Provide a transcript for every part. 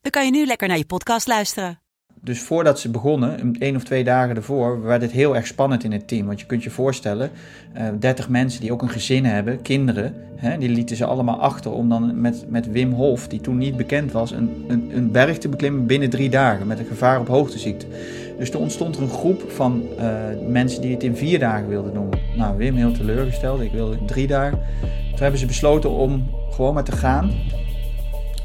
dan kan je nu lekker naar je podcast luisteren. Dus voordat ze begonnen, één of twee dagen ervoor, werd het heel erg spannend in het team. Want je kunt je voorstellen, uh, 30 mensen die ook een gezin hebben, kinderen, hè, die lieten ze allemaal achter om dan met, met Wim Hof, die toen niet bekend was, een, een, een berg te beklimmen binnen drie dagen met een gevaar op hoogteziekte. Dus toen ontstond er een groep van uh, mensen die het in vier dagen wilden doen. Nou, Wim heel teleurgesteld, ik wilde in drie dagen. Toen hebben ze besloten om gewoon maar te gaan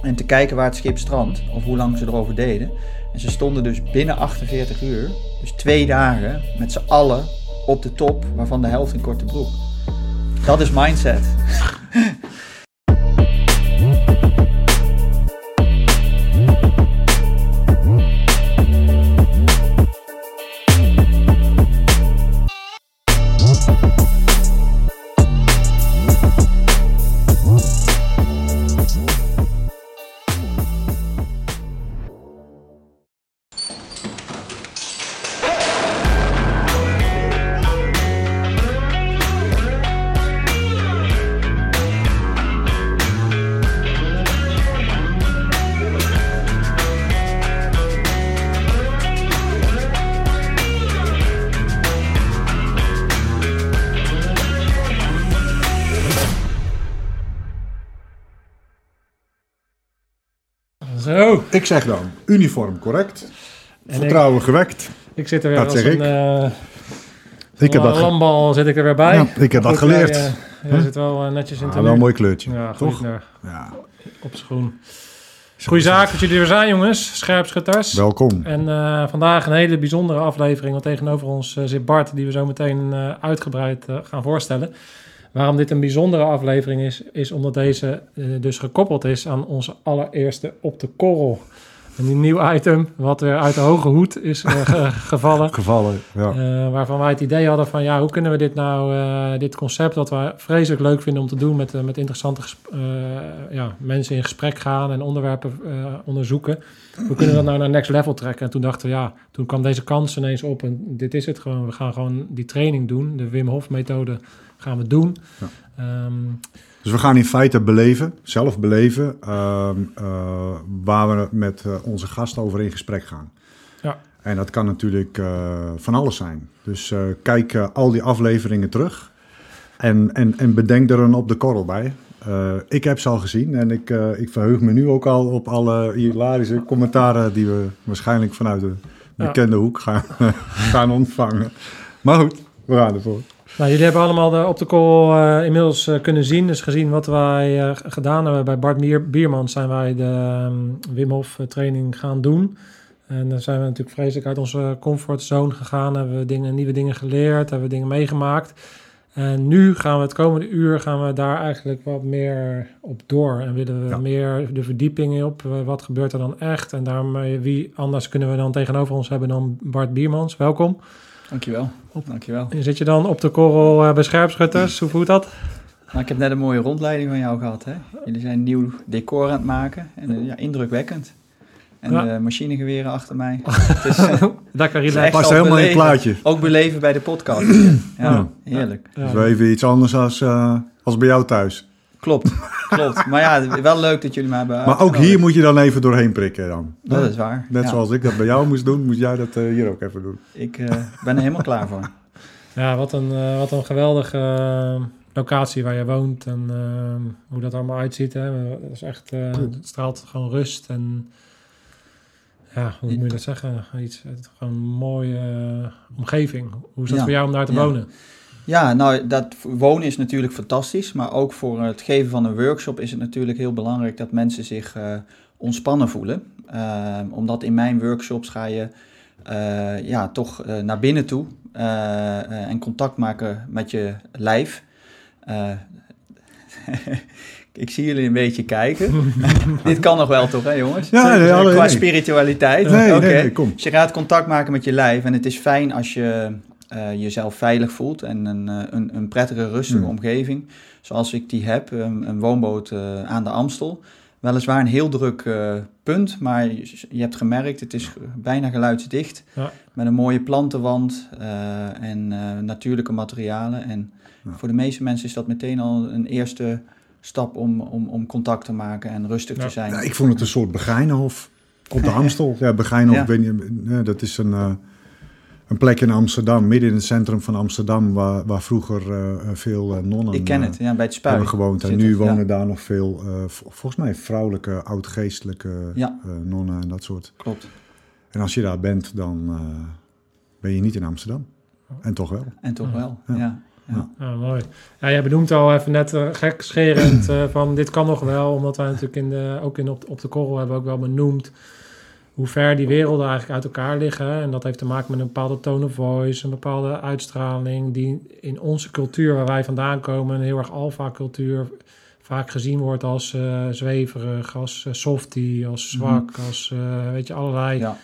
en te kijken waar het schip strandt, of hoe lang ze erover deden. En ze stonden dus binnen 48 uur, dus twee dagen, met z'n allen op de top, waarvan de helft in korte broek. Dat is mindset. Zo. Ik zeg dan, uniform correct. Vertrouwen gewekt. Ik zit er weer Dat als zeg een, ik. Ik heb dat, ge- landbal zit ik er weer bij. Ja, ik heb dat geleerd. Jij, eh, jij zit wel eh, netjes in Ah, wel een mooi kleurtje, Ja, toch? goed, Ja. op schoen. Goeie zaak dat jullie er zijn, jongens. Scherpschutters. Welkom. En vandaag een hele bijzondere aflevering. Want tegenover ons zit Bart, die we zo meteen uitgebreid gaan voorstellen. Waarom dit een bijzondere aflevering is, is omdat deze eh, dus gekoppeld is aan onze allereerste Op de Korrel. Een nieuw item, wat weer uit de hoge hoed is eh, ge- gevallen. Gevallen, ja. Eh, waarvan wij het idee hadden van ja, hoe kunnen we dit nou, dit concept wat we vreselijk leuk vinden om te doen met, met interessante ja, mensen in gesprek gaan en onderwerpen onderzoeken. Hoe kunnen we dat nou naar next level trekken? En toen dachten we ja, toen kwam deze kans ineens op en dit is het gewoon. We gaan gewoon die training doen, de Wim Hof methode gaan we doen. Ja. Ehm, Dus we gaan in feite beleven, zelf beleven, ehm, eh, waar we met eh, onze gast over in gesprek gaan. Ja. En dat kan natuurlijk eh, van alles zijn. Dus kijk al die afleveringen terug en, en, en bedenk er een op de korrel bij. Ik heb ze al gezien en ik, ik verheug me nu ook al op alle hilarische commentaren die we waarschijnlijk vanuit de Ja. bekende hoek gaan, gaan ontvangen. Maar goed, we gaan ervoor. Nou, jullie hebben allemaal de op de call eh, inmiddels eh, kunnen zien. Dus gezien wat wij eh, gedaan hebben bij Bart Bier, Bierman, zijn wij de ehm, Wim Hof training gaan doen. En dan zijn we natuurlijk vreselijk uit onze comfortzone gegaan. Hebben we dingen, nieuwe dingen geleerd, hebben we dingen meegemaakt. En nu gaan we het komende uur gaan we daar eigenlijk wat meer op door. En willen we Ja. meer de verdieping op. Wat gebeurt er dan echt? En daarmee, wie anders kunnen we dan tegenover ons hebben dan Bart Biermans. Welkom. Dankjewel. Dankjewel. En Zit je dan op de korrel eh, bij scherpschutters? Hoe voelt dat? Nou, ik heb net een mooie rondleiding van jou gehad. Hè? Jullie zijn een nieuw decor aan het maken. En eh, ja, indrukwekkend. En Ja. de machinegeweren achter mij. het is, eh, is relaxed. echt Past al helemaal in het plaatje. Ook beleven bij de podcast. Ja, Ja. heerlijk. Ja. Dus wel even iets anders als, eh, als bij jou thuis. Klopt, klopt. Maar ja, wel leuk dat jullie me hebben Maar ook hier moet je dan even doorheen prikken dan. Dat is waar. Net ja. zoals ik dat bij jou moest doen, moet jij dat eh, hier ook even doen. Ik eh, ben er helemaal klaar voor. Ja, wat een, eh, wat een geweldige locatie waar je woont en hoe dat allemaal uitziet. Hè. Dat is echt, eh, het straalt gewoon rust en ja, hoe moet je dat zeggen? Iets, het, gewoon een mooie omgeving. Hoe is dat Ja. voor jou om daar te Ja. wonen? Ja, nou, dat wonen is natuurlijk fantastisch. Maar ook voor het geven van een workshop is het natuurlijk heel belangrijk dat mensen zich eh, ontspannen voelen. Ehm, omdat in mijn workshops ga je eh, ja, toch eh, naar binnen toe en contact maken met je lijf. Ik zie jullie een beetje kijken. Dit kan nog wel toch, hè jongens? Ja, nee, alle- Qua nee. spiritualiteit. Nee, nee, kom. Dus je gaat contact maken met je lijf. En het is fijn als je eh, jezelf veilig voelt. En een, eh, een, een prettige, rustige Hmm. omgeving. Zoals ik die heb. Een, een woonboot eh, aan de Amstel. Weliswaar een heel druk eh, punt. Maar je, je hebt gemerkt, het is bijna geluidsdicht. Ja. Met een mooie plantenwand. eh, en eh, natuurlijke materialen. En Ja. voor de meeste mensen is dat meteen al een eerste stap om, om, om contact te maken en rustig Ja. te zijn. Ja, ik vond het een soort Begijnenhof op de Amstel. Ja, Begijnenhof, niet, eh, dat is een, eh, een plek in Amsterdam, midden in het centrum van Amsterdam, waar, waar vroeger eh, veel eh, nonnen ik ken eh, het, ja, bij het spui. hebben gewoond. En nu het, ja. wonen daar nog veel, eh, volgens mij vrouwelijke, oudgeestelijke Ja. eh, nonnen en dat soort. Klopt. En als je daar bent, dan eh, ben je niet in Amsterdam. En toch wel. En toch wel, Ja. ja. ja. Ja, mooi. Ja, jij benoemt al even net uh, gekscherend eh, van dit kan nog wel, omdat wij natuurlijk in de, ook in op, op de korrel hebben we ook wel benoemd hoe ver die werelden eigenlijk uit elkaar liggen. En dat heeft te maken met een bepaalde tone of voice, een bepaalde uitstraling die in onze cultuur waar wij vandaan komen, een heel erg alfa cultuur, vaak gezien wordt als eh, zweverig, als eh, softie, als zwak, als eh, weet je, allerlei... Ja.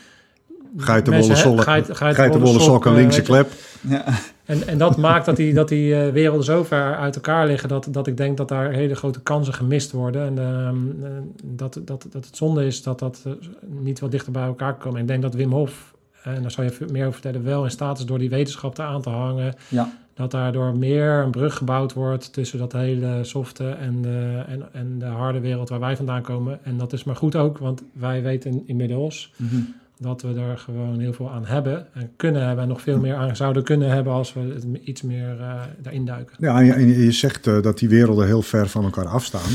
Geitenwolle sokken, geit- geitenwolle sokken, linkse klep. Ja. En, en dat maakt dat die, dat die eh, werelden zo ver uit elkaar liggen dat, dat ik denk dat daar hele grote kansen gemist worden. En ehm, eh, dat, dat, dat het zonde is dat dat eh, niet wat dichter bij elkaar komen. Ik denk dat Wim Hof, en daar zou je meer over vertellen, wel in staat is door die wetenschap te aan te hangen. Ja. Dat daardoor meer een brug gebouwd wordt tussen dat hele softe en de, en, en de harde wereld waar wij vandaan komen. En dat is maar goed ook, want wij weten inmiddels Mhm. Dat we er gewoon heel veel aan hebben en kunnen hebben en nog veel meer aan zouden kunnen hebben als we het iets meer eh, daarin duiken. Ja, en je, en je zegt eh, dat die werelden heel ver van elkaar afstaan.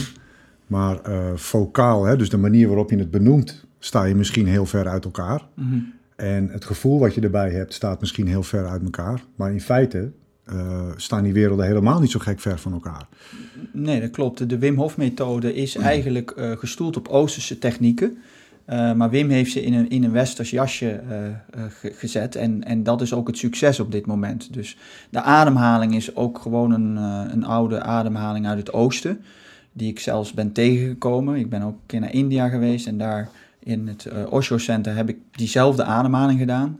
Maar eh vocaal, hè, dus de manier waarop je het benoemt, sta je misschien heel ver uit elkaar. Mhm. En het gevoel wat je erbij hebt, staat misschien heel ver uit elkaar. Maar in feite eh, staan die werelden helemaal niet zo gek ver van elkaar. Nee, dat klopt. De Wim Hof methode is eigenlijk eh, gestoeld op Oosterse technieken. Eh, maar Wim heeft ze in een, in een westers jasje eh, eh, ge- gezet. En, en dat is ook het succes op dit moment. Dus de ademhaling is ook gewoon een, een oude ademhaling uit het oosten. Die ik zelfs ben tegengekomen. Ik ben ook een keer naar India geweest. En daar in het Osho Center heb ik diezelfde ademhaling gedaan.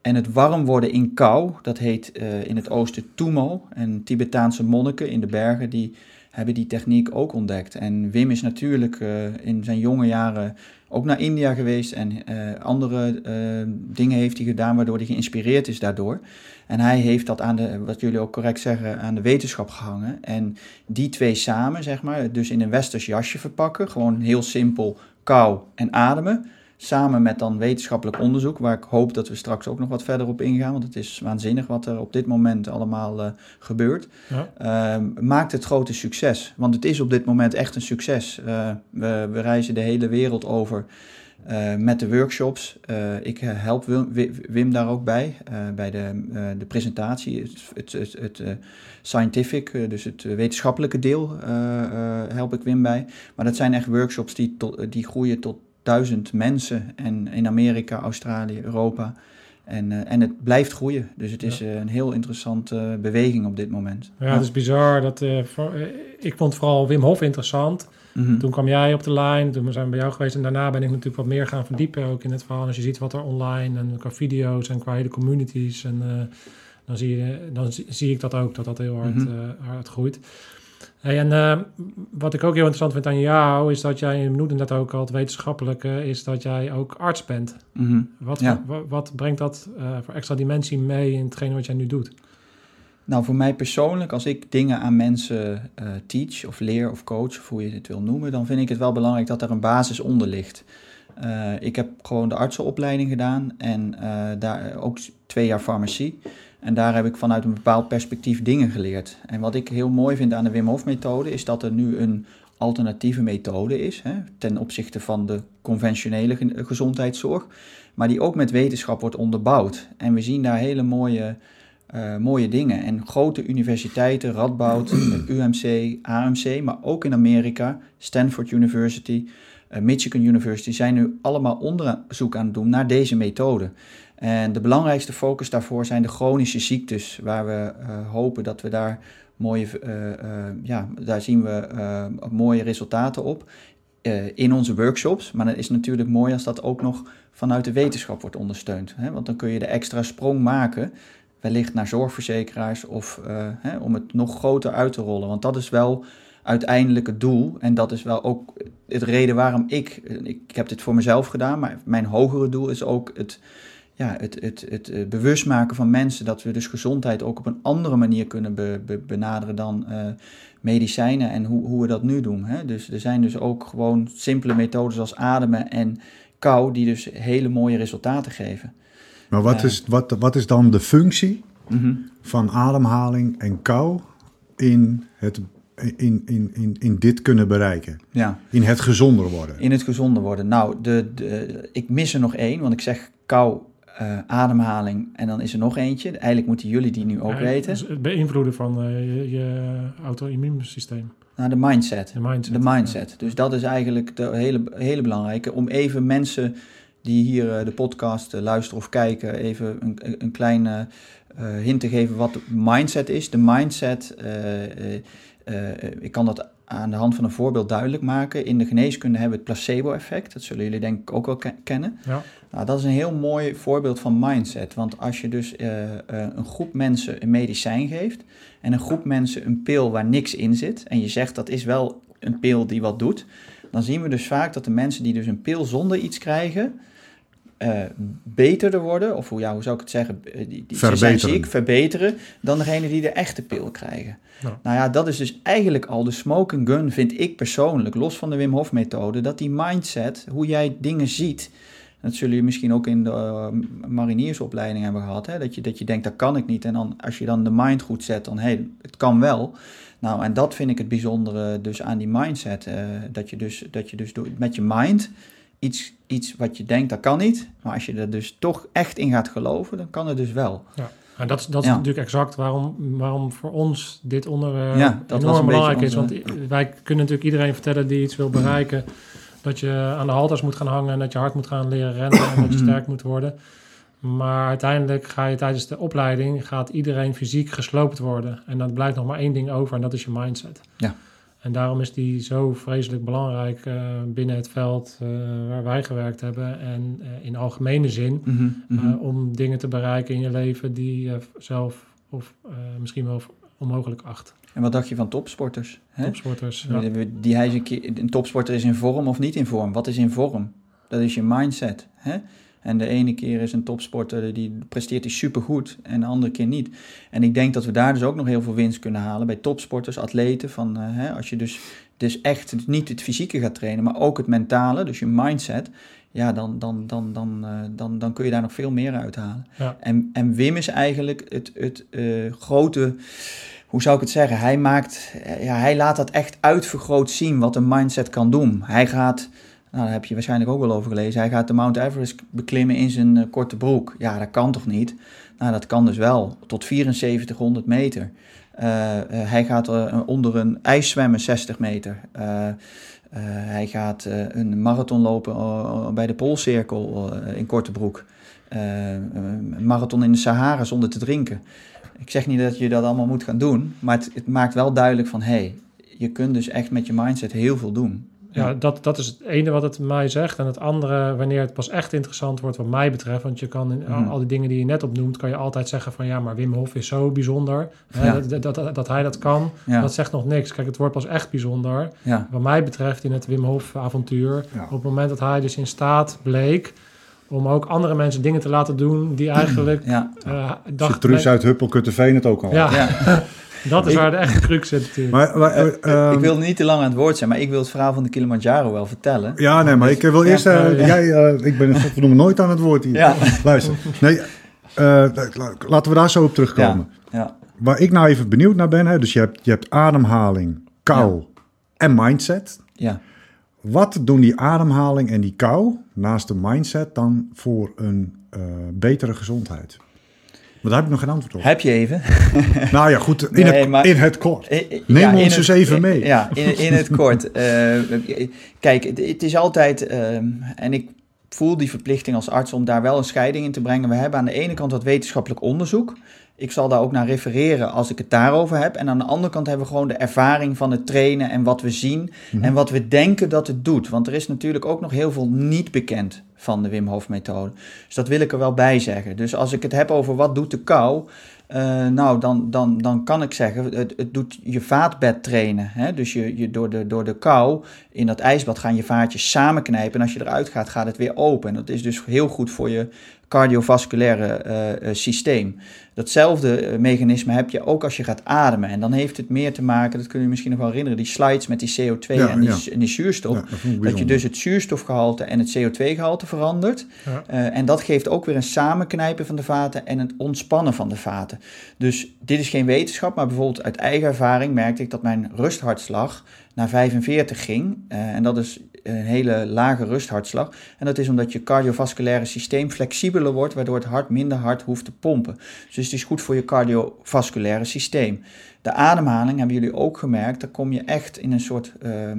En het warm worden in kou, dat heet in het oosten Tumo. En Tibetaanse monniken in de bergen, die hebben die techniek ook ontdekt. En Wim is natuurlijk eh, in zijn jonge jaren ook naar India geweest en eh, andere eh, dingen heeft hij gedaan waardoor hij geïnspireerd is daardoor. En hij heeft dat aan de, wat jullie ook correct zeggen, aan de wetenschap gehangen. En die twee samen, zeg maar, dus in een westers jasje verpakken, gewoon heel simpel kou en ademen. Samen met dan wetenschappelijk onderzoek, waar ik hoop dat we straks ook nog wat verder op ingaan, want het is waanzinnig wat er op dit moment allemaal eh, gebeurt. Ja. Ehm, maakt het grote succes. Want het is op dit moment echt een succes. Eh, we, we reizen de hele wereld over eh, met de workshops. Ik help Wim, Wi- Wim daar ook bij, bij de, de presentatie, het, het, het, het scientific, dus het wetenschappelijke deel, help ik Wim bij. Maar dat zijn echt workshops die, tot, die groeien tot duizend mensen en in Amerika, Australië, Europa. En, eh, en het blijft groeien. Dus het is eh, een heel interessante beweging op dit moment. Ja, het is bizar. Dat, eh, voor- eh, ik vond vooral Wim Hof interessant. Mhm. Toen kwam jij op de lijn, toen zijn we bij jou geweest en daarna ben ik natuurlijk wat meer gaan verdiepen ook in het verhaal. Als je ziet wat er online en qua video's en qua hele communities en eh, dan, zie je, dan zie, zie ik dat ook, dat dat heel hard, Mhm. eh, hard groeit. Hey, en eh, wat ik ook heel interessant vind aan jou is dat jij, je noemde net ook al het wetenschappelijke, is dat jij ook arts bent. Mhm. Wat, Ja. wat, wat brengt dat eh, voor extra dimensie mee in hetgeen wat jij nu doet? Nou, voor mij persoonlijk, als ik dingen aan mensen eh, teach of leer of coach, of hoe je het wil noemen, dan vind ik het wel belangrijk dat er een basis onder ligt. Eh, ik heb gewoon de artsenopleiding gedaan en daar ook twee jaar farmacie. En daar heb ik vanuit een bepaald perspectief dingen geleerd. En wat ik heel mooi vind aan de Wim Hof methode is dat er nu een alternatieve methode is hè, ten opzichte van de conventionele ge- gezondheidszorg, maar die ook met wetenschap wordt onderbouwd. En we zien daar hele mooie eh, mooie dingen. En grote universiteiten, Radboud, UMC, AMC, maar ook in Amerika, Stanford University, eh, Michigan University, zijn nu allemaal onderzoek aan het doen naar deze methode. En de belangrijkste focus daarvoor zijn de chronische ziektes, waar we eh, hopen dat we daar mooie, eh, eh, ja, daar zien we mooie resultaten op in onze workshops. Maar dan is het natuurlijk mooi als dat ook nog vanuit de wetenschap wordt ondersteund. Hè? Want dan kun je de extra sprong maken, wellicht naar zorgverzekeraars of hè, om het nog groter uit te rollen. Want dat is wel uiteindelijk het doel. En dat is wel ook het reden waarom ik, ik heb dit voor mezelf gedaan, maar mijn hogere doel is ook het, ja, het, het, het, eh, bewust maken van mensen dat we dus gezondheid ook op een andere manier kunnen be- be- benaderen dan eh, medicijnen en hoe, hoe we dat nu doen. Hè? Dus er zijn dus ook gewoon simpele methodes als ademen en kou die dus hele mooie resultaten geven. Maar wat, is, wat, wat is dan de functie Mhm. van ademhaling en kou in, het, in, in, in, in dit kunnen bereiken? Ja. In het gezonder worden? In het gezonder worden. Nou, de, de, ik mis er nog één, want ik zeg kou, eh, ademhaling en dan is er nog eentje. Eigenlijk moeten jullie die nu ook Ja, weten. dus het beïnvloeden van eh, je, je auto-immuunsysteem. Nou, de mindset. De mindset. De mindset. Dus dat is eigenlijk de hele, hele belangrijke. Om even mensen die hier eh, de podcast luisteren of kijken, even een, een kleine hint te geven wat de mindset is. De mindset, ik kan dat aan de hand van een voorbeeld duidelijk maken. In de geneeskunde hebben we het placebo-effect. Dat zullen jullie denk ik ook wel ke- kennen. Ja. Nou, dat is een heel mooi voorbeeld van mindset. Want als je dus eh, eh, een groep mensen een medicijn geeft en een groep mensen een pil waar niks in zit, en je zegt dat is wel een pil die wat doet, dan zien we dus vaak dat de mensen die dus een pil zonder iets krijgen, eh beterder worden, of hoe, ja, hoe zou ik het zeggen, Eh, die, die, ze zijn Verbeteren. ziek, verbeteren, dan degene die de echte pil krijgen. Ja. Nou ja, dat is dus eigenlijk al de smoke and gun, vind ik persoonlijk, los van de Wim Hof methode, dat die mindset, hoe jij dingen ziet, dat zullen jullie misschien ook in de eh, mariniersopleiding hebben gehad. Hè? Dat, je, dat je denkt, dat kan ik niet. En dan, als je dan de mind goed zet, dan hé, hey, het kan wel. Nou, en dat vind ik het bijzondere dus aan die mindset. dat je dus, dat je dus door- met je mind iets, iets wat je denkt, dat kan niet. Maar als je er dus toch echt in gaat geloven, dan kan het dus wel. En dat, is- dat is Ja. natuurlijk exact waarom, waarom voor ons dit onderwerp Ja, dat enorm belangrijk is. Want wij kunnen natuurlijk iedereen vertellen die iets wil bereiken... dat je aan de halters moet gaan hangen... en dat je hard moet gaan leren rennen en dat je sterk moet worden. Maar uiteindelijk ga je tijdens de opleiding... gaat iedereen fysiek gesloopt worden. En dan blijft nog maar één ding over en dat is je mindset. Ja. En daarom is die zo vreselijk belangrijk eh, binnen het veld eh, waar wij gewerkt hebben... en eh, in algemene zin... Mhm, mhm. Om dingen te bereiken in je leven die je zelf of misschien wel onmogelijk acht. En wat dacht je van topsporters? Hè? Topsporters. Ja. Die hij is een, keer, een topsporter is in vorm of niet in vorm. Wat is in vorm? Dat is je mindset. Hè? En de ene keer is een topsporter die presteert die supergoed en de andere keer niet. En ik denk dat we daar dus ook nog heel veel winst kunnen halen bij topsporters, atleten. Van, uh, hè, als je dus, dus echt niet het fysieke gaat trainen, maar ook het mentale, dus je mindset. Ja, dan, dan, dan, dan, uh, dan, dan kun je daar nog veel meer uithalen. Ja. En, en Wim is eigenlijk het, het uh, grote hoe zou ik het zeggen? Hij maakt, ja, hij laat dat echt uitvergroot zien wat een mindset kan doen. Hij gaat, nou, daar heb je waarschijnlijk ook wel over gelezen, hij gaat de Mount Everest beklimmen in zijn uh, korte broek. Ja, dat kan toch niet? Nou, dat kan dus wel, tot 7400 meter. Uh, hij gaat onder een ijs zwemmen 60 meter. Hij gaat een marathon lopen bij de Poolcirkel in korte broek. een marathon in de Sahara zonder te drinken. Ik zeg niet dat je dat allemaal moet gaan doen, maar het, het maakt wel duidelijk van, hé, hey, je kunt dus echt met je mindset heel veel doen. Ja, ja, Dat, dat is het ene wat het mij zegt. En het andere, wanneer het pas echt interessant wordt wat mij betreft. Want je kan in Mhm. al die dingen die je net opnoemt, kan je altijd zeggen van ja, maar Wim Hof is zo bijzonder. Hè, Ja. dat, dat, dat, dat hij dat kan, Ja. dat zegt nog niks. Kijk, het wordt pas echt bijzonder. Ja, Wat mij betreft in het Wim Hof avontuur. Ja. Op het moment dat hij dus in staat bleek om ook andere mensen dingen te laten doen die eigenlijk ja, uh, Dacht, Truus uit Huppelkutteveen het ook al. Ja, ja. dat is Ik- waar de echte crux zit natuurlijk. Maar, maar, eh, ik ehm, wil niet te lang aan het woord zijn, maar ik wil het verhaal van de Kilimanjaro wel vertellen. Ja, nee, maar ik wil Ja, eerst... eh, ja, ja. Jij, eh, ik ben nooit aan het woord hier. Ja. Luister. Nee, eh, la- laten we daar zo op terugkomen. Ja, Waar ik nou even benieuwd naar ben, hè, dus je hebt, je hebt ademhaling, kou en mindset. ja. Wat doen die ademhaling en die kou naast de mindset dan voor een eh, betere gezondheid? Want daar heb ik nog geen antwoord op. Heb je even? Nou ja, goed, in, Nee, het, maar- in het kort. Eh, eh, Neem in ons eens even mee. Ja, in, in het kort. Eh, kijk, het, het is altijd, ehm, en ik voel die verplichting als arts om daar wel een scheiding in te brengen. We hebben aan de ene kant wat wetenschappelijk onderzoek. ik zal daar ook naar refereren als ik het daarover heb. En aan de andere kant hebben we gewoon de ervaring van het trainen en wat we zien en wat we denken dat het doet. Want er is natuurlijk ook nog heel veel niet bekend van de Wim Hof methode. Dus dat wil ik er wel bij zeggen. Dus als ik het heb over wat doet de kou, uh, nou, dan, dan, dan kan ik zeggen, het, het doet je vaatbed trainen. Hè? Dus je, je door, de, door de kou in dat ijsbad gaan je vaatjes samenknijpen. En als je eruit gaat, gaat het weer open. En dat is dus heel goed voor je cardiovasculaire uh, systeem. Datzelfde eh, mechanisme heb je ook als je gaat ademen. En dan heeft het meer te maken, dat kun je misschien nog wel herinneren, die slides met die CO2 en, die, en, die, zuurstof. dat, dat, je dus het zuurstofgehalte en het CO2-gehalte verandert. Uh, en dat geeft ook weer een samenknijpen van de vaten en een ontspannen van de vaten. Dus dit is geen wetenschap, maar bijvoorbeeld uit eigen ervaring merkte ik dat mijn rusthartslag naar 45 ging. Uh, en dat is een hele lage rusthartslag. En dat is omdat je cardiovasculaire systeem flexibeler wordt, waardoor het hart minder hard hoeft te pompen. Dus het is goed voor je cardiovasculaire systeem. De ademhaling hebben jullie ook gemerkt, daar kom je echt in een soort, uh,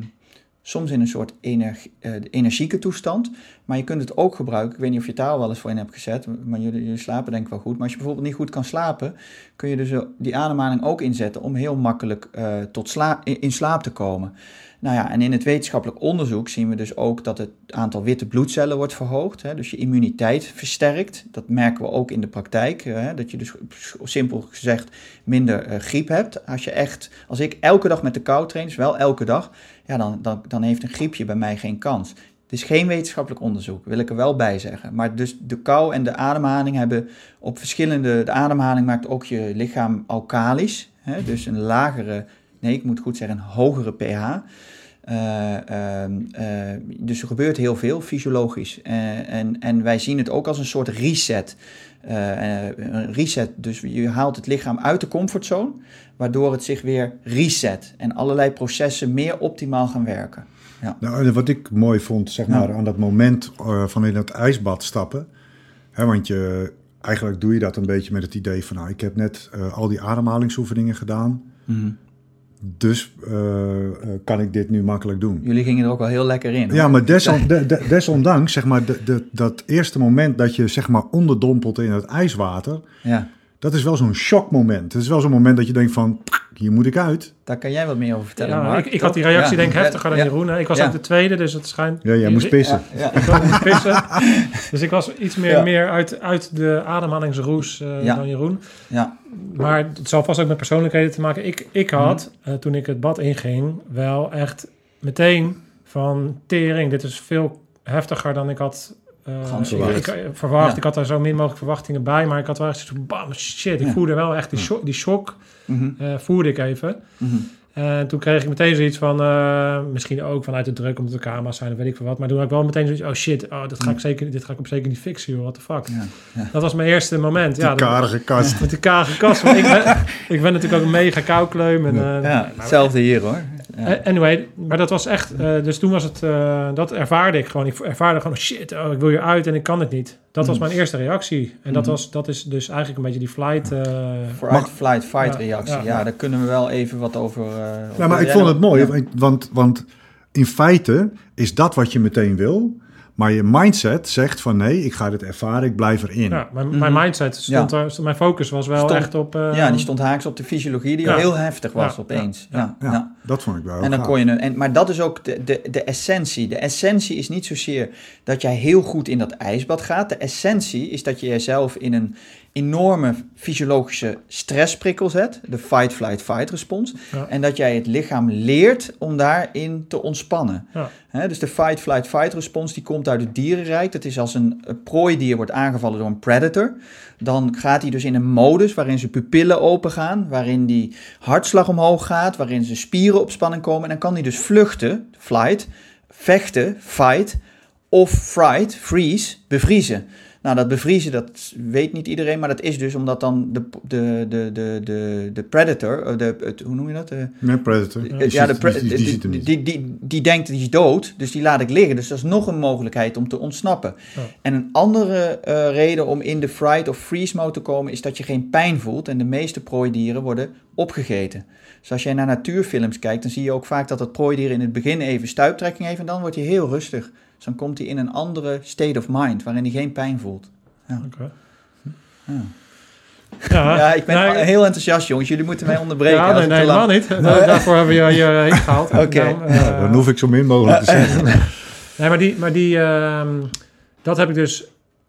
soms in een soort energie, uh, energieke toestand. Maar je kunt het ook gebruiken, ik weet niet of je taal wel eens voor in hebt gezet, maar jullie, jullie slapen denk ik wel goed. Maar als je bijvoorbeeld niet goed kan slapen, kun je dus die ademhaling ook inzetten om heel makkelijk uh, tot sla in slaap te komen. Nou ja, en in het wetenschappelijk onderzoek zien we dus ook dat het aantal witte bloedcellen wordt verhoogd. Hè, dus je immuniteit versterkt. Dat merken we ook in de praktijk. Hè, dat je dus simpel gezegd minder griep hebt. Als je echt, als ik elke dag met de kou train, dus wel elke dag, ja, dan, dan, dan heeft een griepje bij mij geen kans. Het is geen wetenschappelijk onderzoek, wil ik er wel bij zeggen. Maar dus de kou en de ademhaling hebben op verschillende. De ademhaling maakt ook je lichaam alkalisch. Hè, dus een lagere, nee, ik moet goed zeggen, een hogere pH. Uh, uh, uh, dus er gebeurt heel veel fysiologisch. en, en wij zien het ook als een soort reset. een reset, dus je haalt het lichaam uit de comfortzone, waardoor het zich weer reset en allerlei processen meer optimaal gaan werken. Ja. Nou, wat ik mooi vond, zeg maar, aan dat moment van in het ijsbad stappen. Hè, want je, eigenlijk doe je dat een beetje met het idee van, nou, ik heb net al die ademhalingsoefeningen gedaan. Mm -hmm. Dus uh, kan ik dit nu makkelijk doen. Jullie gingen er ook wel heel lekker in. Hoor. Ja, maar deson, de, de, desondanks, zeg maar, de, de, dat eerste moment dat je zeg maar onderdompelt in het ijswater, ja. Dat is wel zo'n shockmoment. Het is wel zo'n moment dat je denkt van, hier moet ik uit. Daar kan jij wat meer over vertellen. Ja, Mark, ik, ik had die reactie ja. denk ik heftiger dan Jeroen. Ik was ook de tweede, dus het schijnt... Ja, jij moest pissen. Ja, ik moest pissen. dus ik was iets meer, meer uit, uit de ademhalingsroes uh, dan Jeroen. Ja. Maar het zal vast ook met persoonlijkheden te maken. Ik, ik had, mm. uh, toen ik het bad inging, wel echt meteen van tering. Dit is veel heftiger dan ik had uh, ik, ik, verwacht. Ja. Ik had daar zo min mogelijk verwachtingen bij, maar ik had wel echt zo'n bam, shit. Ik ja. voelde wel echt die shock, die shock mm -hmm. uh, voelde ik even. Mm -hmm. En toen kreeg ik meteen zoiets van, uh, misschien ook vanuit de druk omdat de camera's zijn of weet ik veel wat. Maar toen had ik wel meteen zoiets, oh shit, oh, dat ga ik zeker, dit ga ik op zeker niet fixen, joh, what the fuck. Ja, ja. Dat was mijn eerste moment. Die ja, karige kast. Met die karige kast. ik, ben, ik ben natuurlijk ook een mega koukleum. En, ja, ja hetzelfde hier hoor. Ja. Anyway, maar dat was echt, uh, dus toen was het, uh, dat ervaarde ik gewoon. Ik ervaarde gewoon, shit, oh, ik wil hier uit en ik kan het niet. Dat mm. was mijn eerste reactie. En mm. dat, was, dat is dus eigenlijk een beetje die flight... Uh, Flight, flight, fight reactie. Ja, ja, daar kunnen we wel even wat over... over ja, maar ik vond het mooi, want, want in feite is dat wat je meteen wil... Maar je mindset zegt van nee, ik ga dit ervaren, ik blijf erin. Ja, mijn, mm-hmm. mijn mindset stond ja. er, mijn focus was wel stond, echt op... Uh, ja, die stond haaks op de fysiologie die ja. heel heftig was ja. opeens. Ja. Ja. dat vond ik wel En dan kon je... En, maar dat is ook de, de, de essentie. De essentie is niet zozeer dat jij heel goed in dat ijsbad gaat. De essentie is dat je jezelf in een enorme fysiologische stressprikkel zet, de fight, flight, fight respons. Ja. En dat jij het lichaam leert om daarin te ontspannen. Ja. He, dus de fight, flight, fight respons die komt uit het dierenrijk. Dat is als een, prooidier wordt aangevallen door een predator. Dan gaat hij dus in een modus waarin zijn pupillen open gaan, waarin die hartslag omhoog gaat, waarin zijn spieren op spanning komen. En dan kan hij dus vluchten, flight, vechten, fight, of fright, freeze, bevriezen. Nou, dat bevriezen, dat weet niet iedereen, maar dat is dus omdat dan de, de, de, de, de, de predator, de, het, hoe noem je dat? De, nee, predator. Ja, ja de pre die, die, die, die, die, die, die denkt die is dood, dus die laat ik liggen. Dus dat is nog een mogelijkheid om te ontsnappen. Ja. En een andere uh, reden om in de fright of freeze mode te komen, is dat je geen pijn voelt. En de meeste prooidieren worden opgegeten. Dus als jij naar natuurfilms kijkt, dan zie je ook vaak dat het prooidier in het begin even stuiptrekking heeft en dan wordt hij heel rustig. Dus dan komt hij in een andere state of mind, waarin hij geen pijn voelt. Ja. Okay. Ja. Ja, Ja, ik ben nee, heel enthousiast, jongens. Jullie moeten mij onderbreken. Ja, nee, nee, helemaal niet. Da- Daarvoor hebben we je hierheen gehaald. Oké. Daarom, eh, Ja, dan hoef ik zo min mogelijk te zeggen. Nee, maar, die, maar die, ehm, dat heb ik dus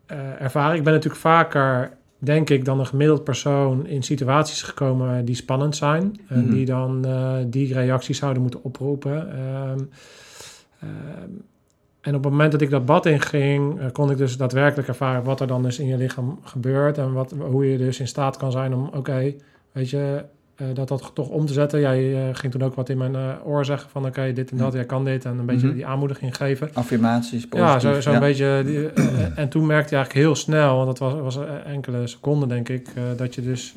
eh, ervaren. Ik ben natuurlijk vaker, denk ik, dan een gemiddeld persoon in situaties gekomen die spannend zijn. En Mhm. die dan eh, die reacties zouden moeten oproepen. En op het moment dat ik dat bad inging, eh, kon ik dus daadwerkelijk ervaren wat er dan dus in je lichaam gebeurt. En wat, hoe je dus in staat kan zijn om, oké, weet je, eh, dat dat toch om te zetten. Jij eh, ging toen ook wat in mijn oor zeggen van, oké, dit en dat, jij kan dit. En een beetje Mhm. die aanmoediging geven. Affirmaties, Ja, positief. zo- zo'n ja. beetje. die- eh, eh, en toen merkte je eigenlijk heel snel, want dat was, was enkele seconden, denk ik, dat je dus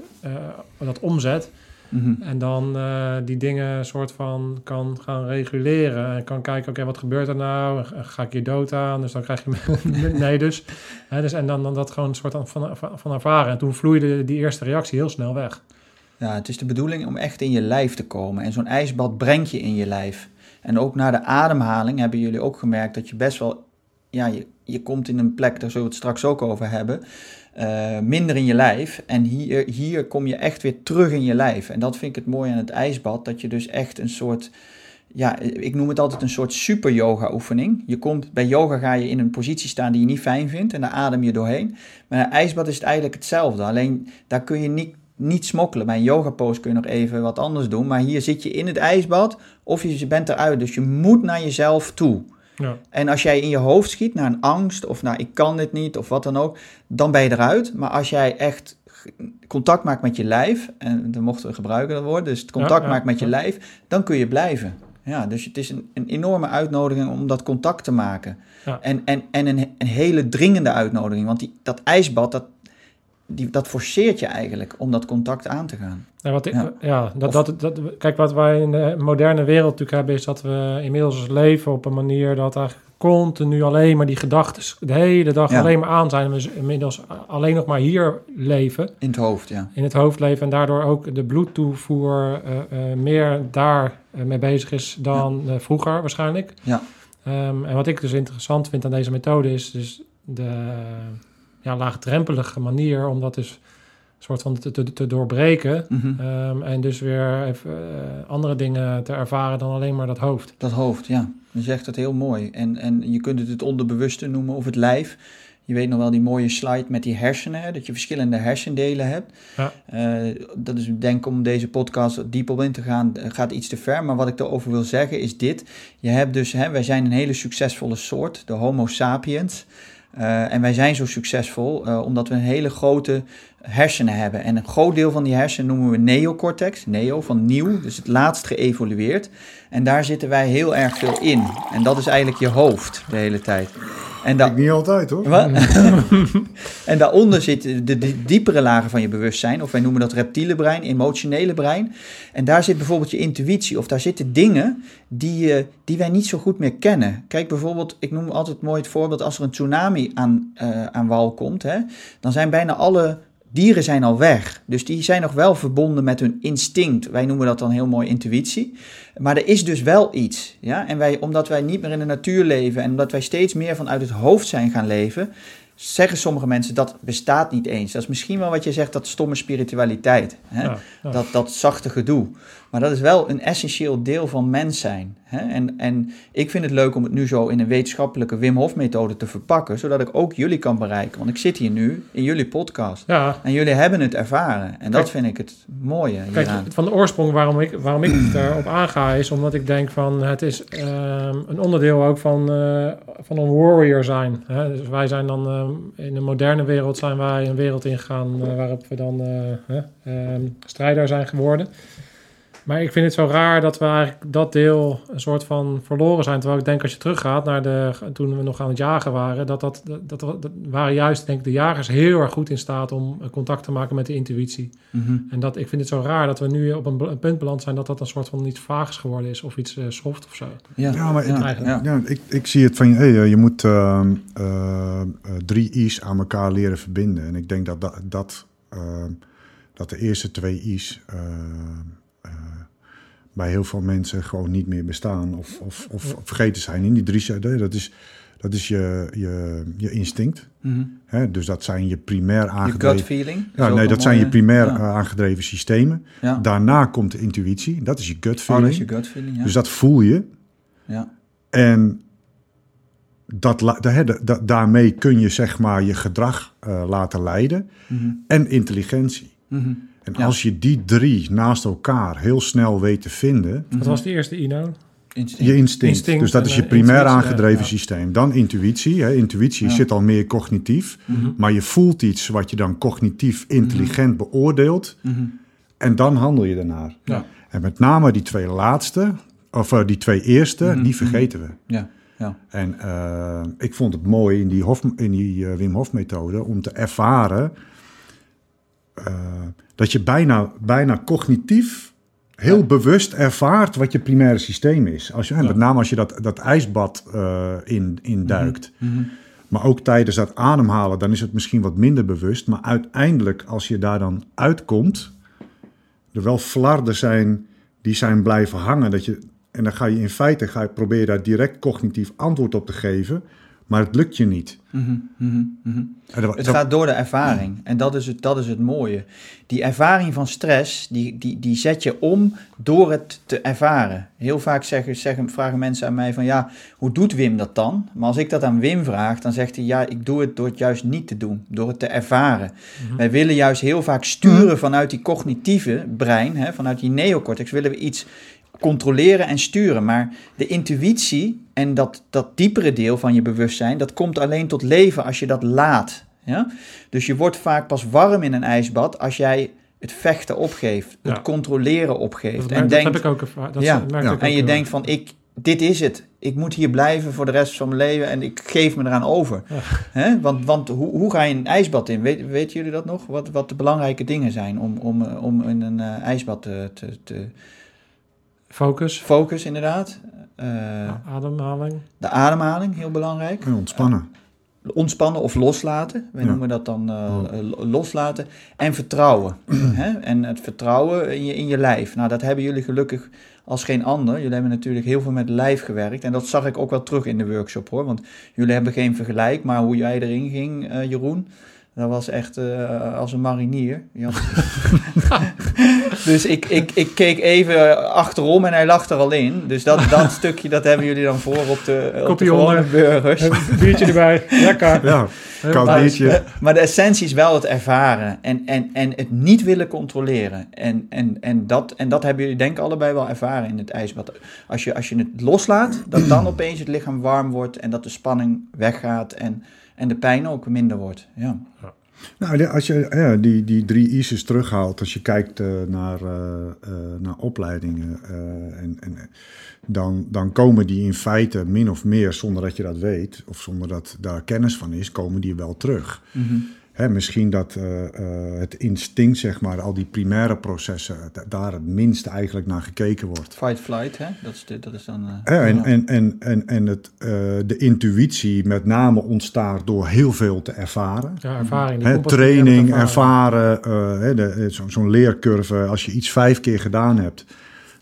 dat omzet. Mhm. En dan eh, die dingen soort van kan gaan reguleren. En kan kijken, oké, wat gebeurt er nou? Ga ik hier dood aan? Dus dan krijg je nee dus. Hè, dus en dan, dan dat gewoon een soort van, van, van ervaren. En toen vloeide die eerste reactie heel snel weg. Ja, het is de bedoeling om echt in je lijf te komen. En zo'n ijsbad brengt je in je lijf. En ook na de ademhaling hebben jullie ook gemerkt dat je best wel... Ja, je, je komt in een plek, daar zullen we het straks ook over hebben... eh, minder in je lijf. En hier, hier kom je echt weer terug in je lijf. En dat vind ik het mooie aan het ijsbad. Dat je dus echt een soort... Ja, ik noem het altijd een soort super yoga oefening. Je komt, bij yoga ga je in een positie staan die je niet fijn vindt. En daar adem je doorheen. Maar een ijsbad is eigenlijk hetzelfde. Alleen daar kun je niet niet smokkelen. Bij een yoga pose kun je nog even wat anders doen. Maar hier zit je in het ijsbad of je bent eruit. Dus je moet naar jezelf toe. Ja. En als jij in je hoofd schiet naar een angst of naar ik kan dit niet of wat dan ook, dan ben je eruit. Maar als jij echt contact maakt met je lijf, en dan mochten we gebruiken dat woord, dus het contact Ja, maakt met je lijf, dan kun je blijven. Ja, dus het is een, een enorme uitnodiging om dat contact te maken. Ja. En, en, en een, een hele dringende uitnodiging, want die, dat ijsbad, dat, die, dat forceert je eigenlijk om dat contact aan te gaan. Ja, wat ik, Ja. ja. dat, Of- dat, dat, kijk, wat wij in de moderne wereld natuurlijk hebben, is dat we inmiddels leven op een manier dat eigenlijk continu alleen maar die gedachten de hele dag Ja. alleen maar aan zijn. En we inmiddels alleen nog maar hier leven, In het hoofd, ja. in het hoofd leven. En daardoor ook de bloedtoevoer eh, eh, meer daar eh, mee bezig is dan vroeger waarschijnlijk. Ja. Ehm, en wat ik dus interessant vind aan deze methode is dus de ja, laagdrempelige manier om dat dus soort van te, te, te doorbreken. Mhm. Ehm, en dus weer even eh, andere dingen te ervaren dan alleen maar dat hoofd. Dat hoofd, ja. Je zegt het heel mooi. En, en je kunt het het onderbewuste noemen of het lijf. Je weet nog wel die mooie slide met die hersenen, hè, dat je verschillende hersendelen hebt. Ja. Eh, dat is denk ik om deze podcast diep op in te gaan, eh, gaat iets te ver. Maar wat ik erover wil zeggen is dit. Je hebt dus, hè, wij zijn een hele succesvolle soort, de Homo sapiens. Eh, en wij zijn zo succesvol eh, omdat we een hele grote hersenen hebben. En een groot deel van die hersenen noemen we neocortex, neo van nieuw, dus het laatst geëvolueerd. En daar zitten wij heel erg veel in. En dat is eigenlijk je hoofd de hele tijd. En da- Ik niet altijd hoor. wat? en daaronder zitten de, de diepere lagen van je bewustzijn, of wij noemen dat reptiele brein, emotionele brein. En daar zit bijvoorbeeld je intuïtie, of daar zitten dingen die, eh, die wij niet zo goed meer kennen. Kijk bijvoorbeeld, ik noem altijd mooi het voorbeeld, als er een tsunami aan, eh, aan wal komt, hè, dan zijn bijna alle dieren zijn al weg. Dus die zijn nog wel verbonden met hun instinct. Wij noemen dat dan heel mooi intuïtie. Maar er is dus wel iets. Ja? En wij, omdat wij niet meer in de natuur leven en omdat wij steeds meer vanuit het hoofd zijn gaan leven, zeggen sommige mensen dat bestaat niet eens. Dat is misschien wel wat je zegt, dat stomme spiritualiteit. Hè? Ja, ja. Dat, dat zachte gedoe. Maar dat is wel een essentieel deel van mens zijn. Hè? En, en ik vind het leuk om het nu zo in een wetenschappelijke Wim Hof methode te verpakken, zodat ik ook jullie kan bereiken. Want ik zit hier nu in jullie podcast. ja, En jullie hebben het ervaren. En dat vind ik het mooie Kijk, hieraan. van de oorsprong waarom ik, waarom ik daarop aanga, is omdat ik denk van het is ehm, een onderdeel ook van, eh, van een warrior zijn. Hè? Dus wij zijn dan ehm, in de moderne wereld zijn wij een wereld ingegaan eh, waarop we dan eh, ehm, strijder zijn geworden. Maar ik vind het zo raar dat we eigenlijk dat deel een soort van verloren zijn. Terwijl ik denk als je teruggaat naar de, toen we nog aan het jagen waren, dat, dat, dat, dat, dat waren juist denk ik de jagers heel erg goed in staat om contact te maken met de intuïtie. Mhm. En dat, ik vind het zo raar dat we nu op een, punt beland zijn dat dat een soort van iets vaags geworden is of iets eh soft of zo. Ja, Ja, maar ja, eigenlijk. ja. Ja, ik, ik zie het van, hey, eh, je moet ehm, eh, drie I's aan elkaar leren verbinden. En ik denk dat dat, dat, ehm, dat de eerste twee I's eh, eh, bij heel veel mensen gewoon niet meer bestaan of, of, of vergeten zijn. In die drie, dat is Dat is je, je, je instinct. Mhm. Dus dat zijn je primair Je gut aangedreven... feeling. Ja, nee, dat zijn je primair Ja. eh, aangedreven systemen. Ja. Daarna komt de intuïtie. Dat is je gut Oh, feeling. dat is je gut feeling, ja. Dus dat voel je. ja. En dat, da- da- da- daarmee kun je zeg maar je gedrag eh, laten leiden. Mhm. En intelligentie. Mhm. En Ja. als je die drie naast elkaar heel snel weet te vinden, Wat was de eerste INO? Instinct. je instinct. Instinct dus dat is je eh, primair aangedreven ja. systeem. Dan intuïtie. Hè. Intuïtie Ja. zit al meer cognitief. Mhm. Maar je voelt iets wat je dan cognitief intelligent beoordeelt. Mhm. En dan handel je daarnaar. Ja. En met name die twee laatste, of eh, die twee eerste, Mhm, die vergeten we. Ja. Ja. En eh, ik vond het mooi in die, Hof, in die Wim Hof methode om te ervaren eh, dat je bijna, bijna cognitief heel Ja. bewust ervaart wat je primaire systeem is. Als je, en Ja. Met name als je dat, dat ijsbad eh, in, in duikt. Mhm. Maar ook tijdens dat ademhalen, dan is het misschien wat minder bewust. Maar uiteindelijk, als je daar dan uitkomt, er wel flarden zijn die zijn blijven hangen. Dat je, en dan ga je in feite ga je proberen daar direct cognitief antwoord op te geven. Maar het lukt je niet. Mhm. Mhm. Mhm. Dat- Het dat- gaat door de ervaring. En dat is het, dat is het mooie. Die ervaring van stress, die, die, die zet je om door het te ervaren. Heel vaak zeggen, zeggen, vragen mensen aan mij van, ja, hoe doet Wim dat dan? Maar als ik dat aan Wim vraag, dan zegt hij, ja, ik doe het door het juist niet te doen. Door het te ervaren. Wij willen juist heel vaak sturen vanuit die cognitieve brein, hè, vanuit die neocortex, willen we iets controleren en sturen. Maar de intuïtie en dat, dat diepere deel van je bewustzijn, dat komt alleen tot leven als je dat laat. Ja? Dus je wordt vaak pas warm in een ijsbad als jij het vechten opgeeft, het controleren opgeeft. Dat, en merk- dat denkt, heb ik ook ervaren. Dat ja, merk ja. ik ook en je denkt van, ik, dit is het. Ik moet hier blijven voor de rest van mijn leven en ik geef me eraan over. Hè? Want, want hoe, hoe ga je een ijsbad in? Weet, weten jullie dat nog? Wat, wat de belangrijke dingen zijn om, om, eh, om in een eh, ijsbad te, te. Focus, focus, inderdaad. Eh, ademhaling. de ademhaling, heel belangrijk. en ontspannen. Ontspannen of loslaten. Wij Ja. noemen dat dan eh, Oh. eh, lo- loslaten. En vertrouwen. hè? En het vertrouwen in je, in je lijf. Nou, dat hebben jullie gelukkig als geen ander. Jullie hebben natuurlijk heel veel met lijf gewerkt. En dat zag ik ook wel terug in de workshop hoor. Want jullie hebben geen vergelijk. Maar hoe jij erin ging, eh, Jeroen. Dat was echt eh, als een marinier. Je had- dus ik, ik, ik keek even achterom en hij lag er al in. Dus dat, dat stukje dat hebben jullie dan voor op de, op de Kopje gewone onder. burgers. Een biertje erbij. Lekker. Ja, koud biertje. Eh, Maar de essentie is wel het ervaren en, en, en het niet willen controleren. En, en, en, dat, en dat hebben jullie denk ik allebei wel ervaren in het ijsbad. Als je, als je het loslaat, dat dan opeens het lichaam warm wordt en dat de spanning weggaat en, en de pijn ook minder wordt. Ja. Nou, als je ja, die, die drie I's terughaalt, als je kijkt eh, naar, eh, eh, naar opleidingen, en, en, dan, dan komen die in feite min of meer, zonder dat je dat weet, of zonder dat daar kennis van is, komen die wel terug. Hè, misschien dat eh, eh, het instinct, zeg maar, al die primaire processen, da- daar het minst eigenlijk naar gekeken wordt. Fight, flight, hè? Dat, is de, dat is dan... eh, Hè, en, ja. en, en, en, en het, eh, de intuïtie met name ontstaat door heel veel te ervaren. Ja, ervaring. training, ervaren, hè, de- zo- zo'n leercurve. Als je iets vijf keer gedaan hebt,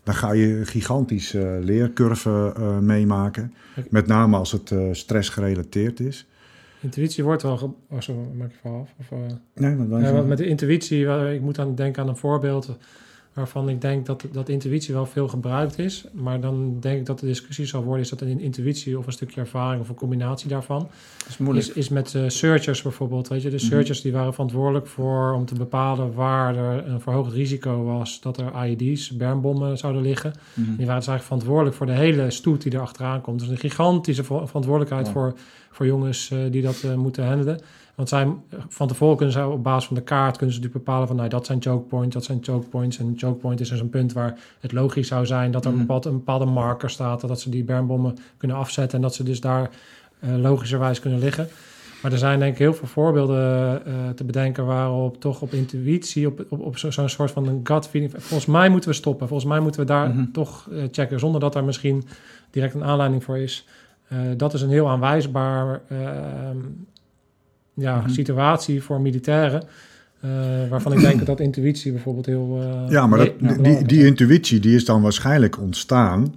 dan ga je een gigantische leercurve eh, meemaken. Met name als het eh, stressgerelateerd is. Intuïtie wordt wel... Ge- oh, sorry, maak je af. Of, eh, Nee, Ja, want zeggen? met de intuïtie, ik moet aan denken aan een voorbeeld waarvan ik denk dat, dat intuïtie wel veel gebruikt is. Maar dan denk ik dat de discussie zal worden, is dat een intuïtie of een stukje ervaring of een combinatie daarvan. dat is moeilijk. Is, is met eh, searchers bijvoorbeeld, weet je. De Mhm. searchers die waren verantwoordelijk voor om te bepalen waar er een verhoogd risico was dat er IED's, bermbommen zouden liggen. Mhm. Die waren dus eigenlijk verantwoordelijk voor de hele stoet die er achteraan komt. Dus een gigantische ver- verantwoordelijkheid Ja. voor, voor jongens eh, die dat eh, moeten handelen. Want zij, van tevoren kunnen ze op basis van de kaart kunnen ze natuurlijk bepalen van nou, dat zijn choke points, dat zijn choke points. En een choke point is dus een punt waar het logisch zou zijn dat er Mhm. een, bepaald, een bepaalde marker staat, dat ze die bermbommen kunnen afzetten en dat ze dus daar eh, logischerwijs kunnen liggen. Maar er zijn denk ik heel veel voorbeelden eh, te bedenken waarop toch op intuïtie, op, op, op zo- zo'n soort van een gut feeling. Volgens mij moeten we stoppen. Volgens mij moeten we daar Mhm. toch eh, checken, zonder dat daar misschien direct een aanleiding voor is. Eh, dat is een heel aanwijsbaar ja, Mhm. situatie voor militairen. eh, waarvan ik denk dat intuïtie bijvoorbeeld heel. eh, Ja, maar dat, die, die intuïtie die is dan waarschijnlijk ontstaan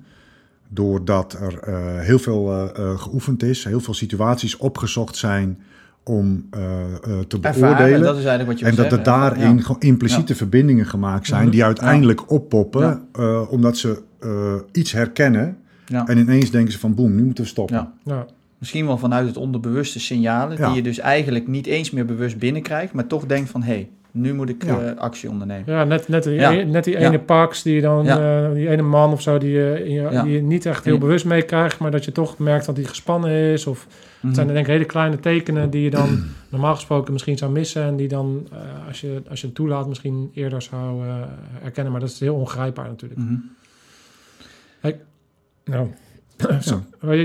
doordat er eh, heel veel eh, eh, geoefend is, heel veel situaties opgezocht zijn om eh, eh, te Ervaren, beoordelen. dat is eigenlijk wat je en dat er daarin Ja. gewoon impliciete verbindingen gemaakt zijn, die uiteindelijk oppoppen, Ja. eh, omdat ze eh, iets herkennen. Ja. En ineens denken ze van boem, nu moeten we stoppen. Ja. Misschien wel vanuit het onderbewuste signalen, Ja. die je dus eigenlijk niet eens meer bewust binnenkrijgt, maar toch denkt van hé, hey, nu moet ik Ja. eh, actie ondernemen. Ja, net, net, die, Ja. e- net die Ja. ene pax die je dan, Ja. eh, die ene man of zo, die, je in je, Ja. die je niet echt heel Ja. bewust meekrijgt, maar dat je toch merkt dat die gespannen is. Of Mhm. het zijn denk ik hele kleine tekenen die je dan normaal gesproken misschien zou missen. En die dan, eh, als, je, als je het toelaat, misschien eerder zou eh, herkennen. Maar dat is heel ongrijpbaar natuurlijk. Mhm. Nou, zo. Weet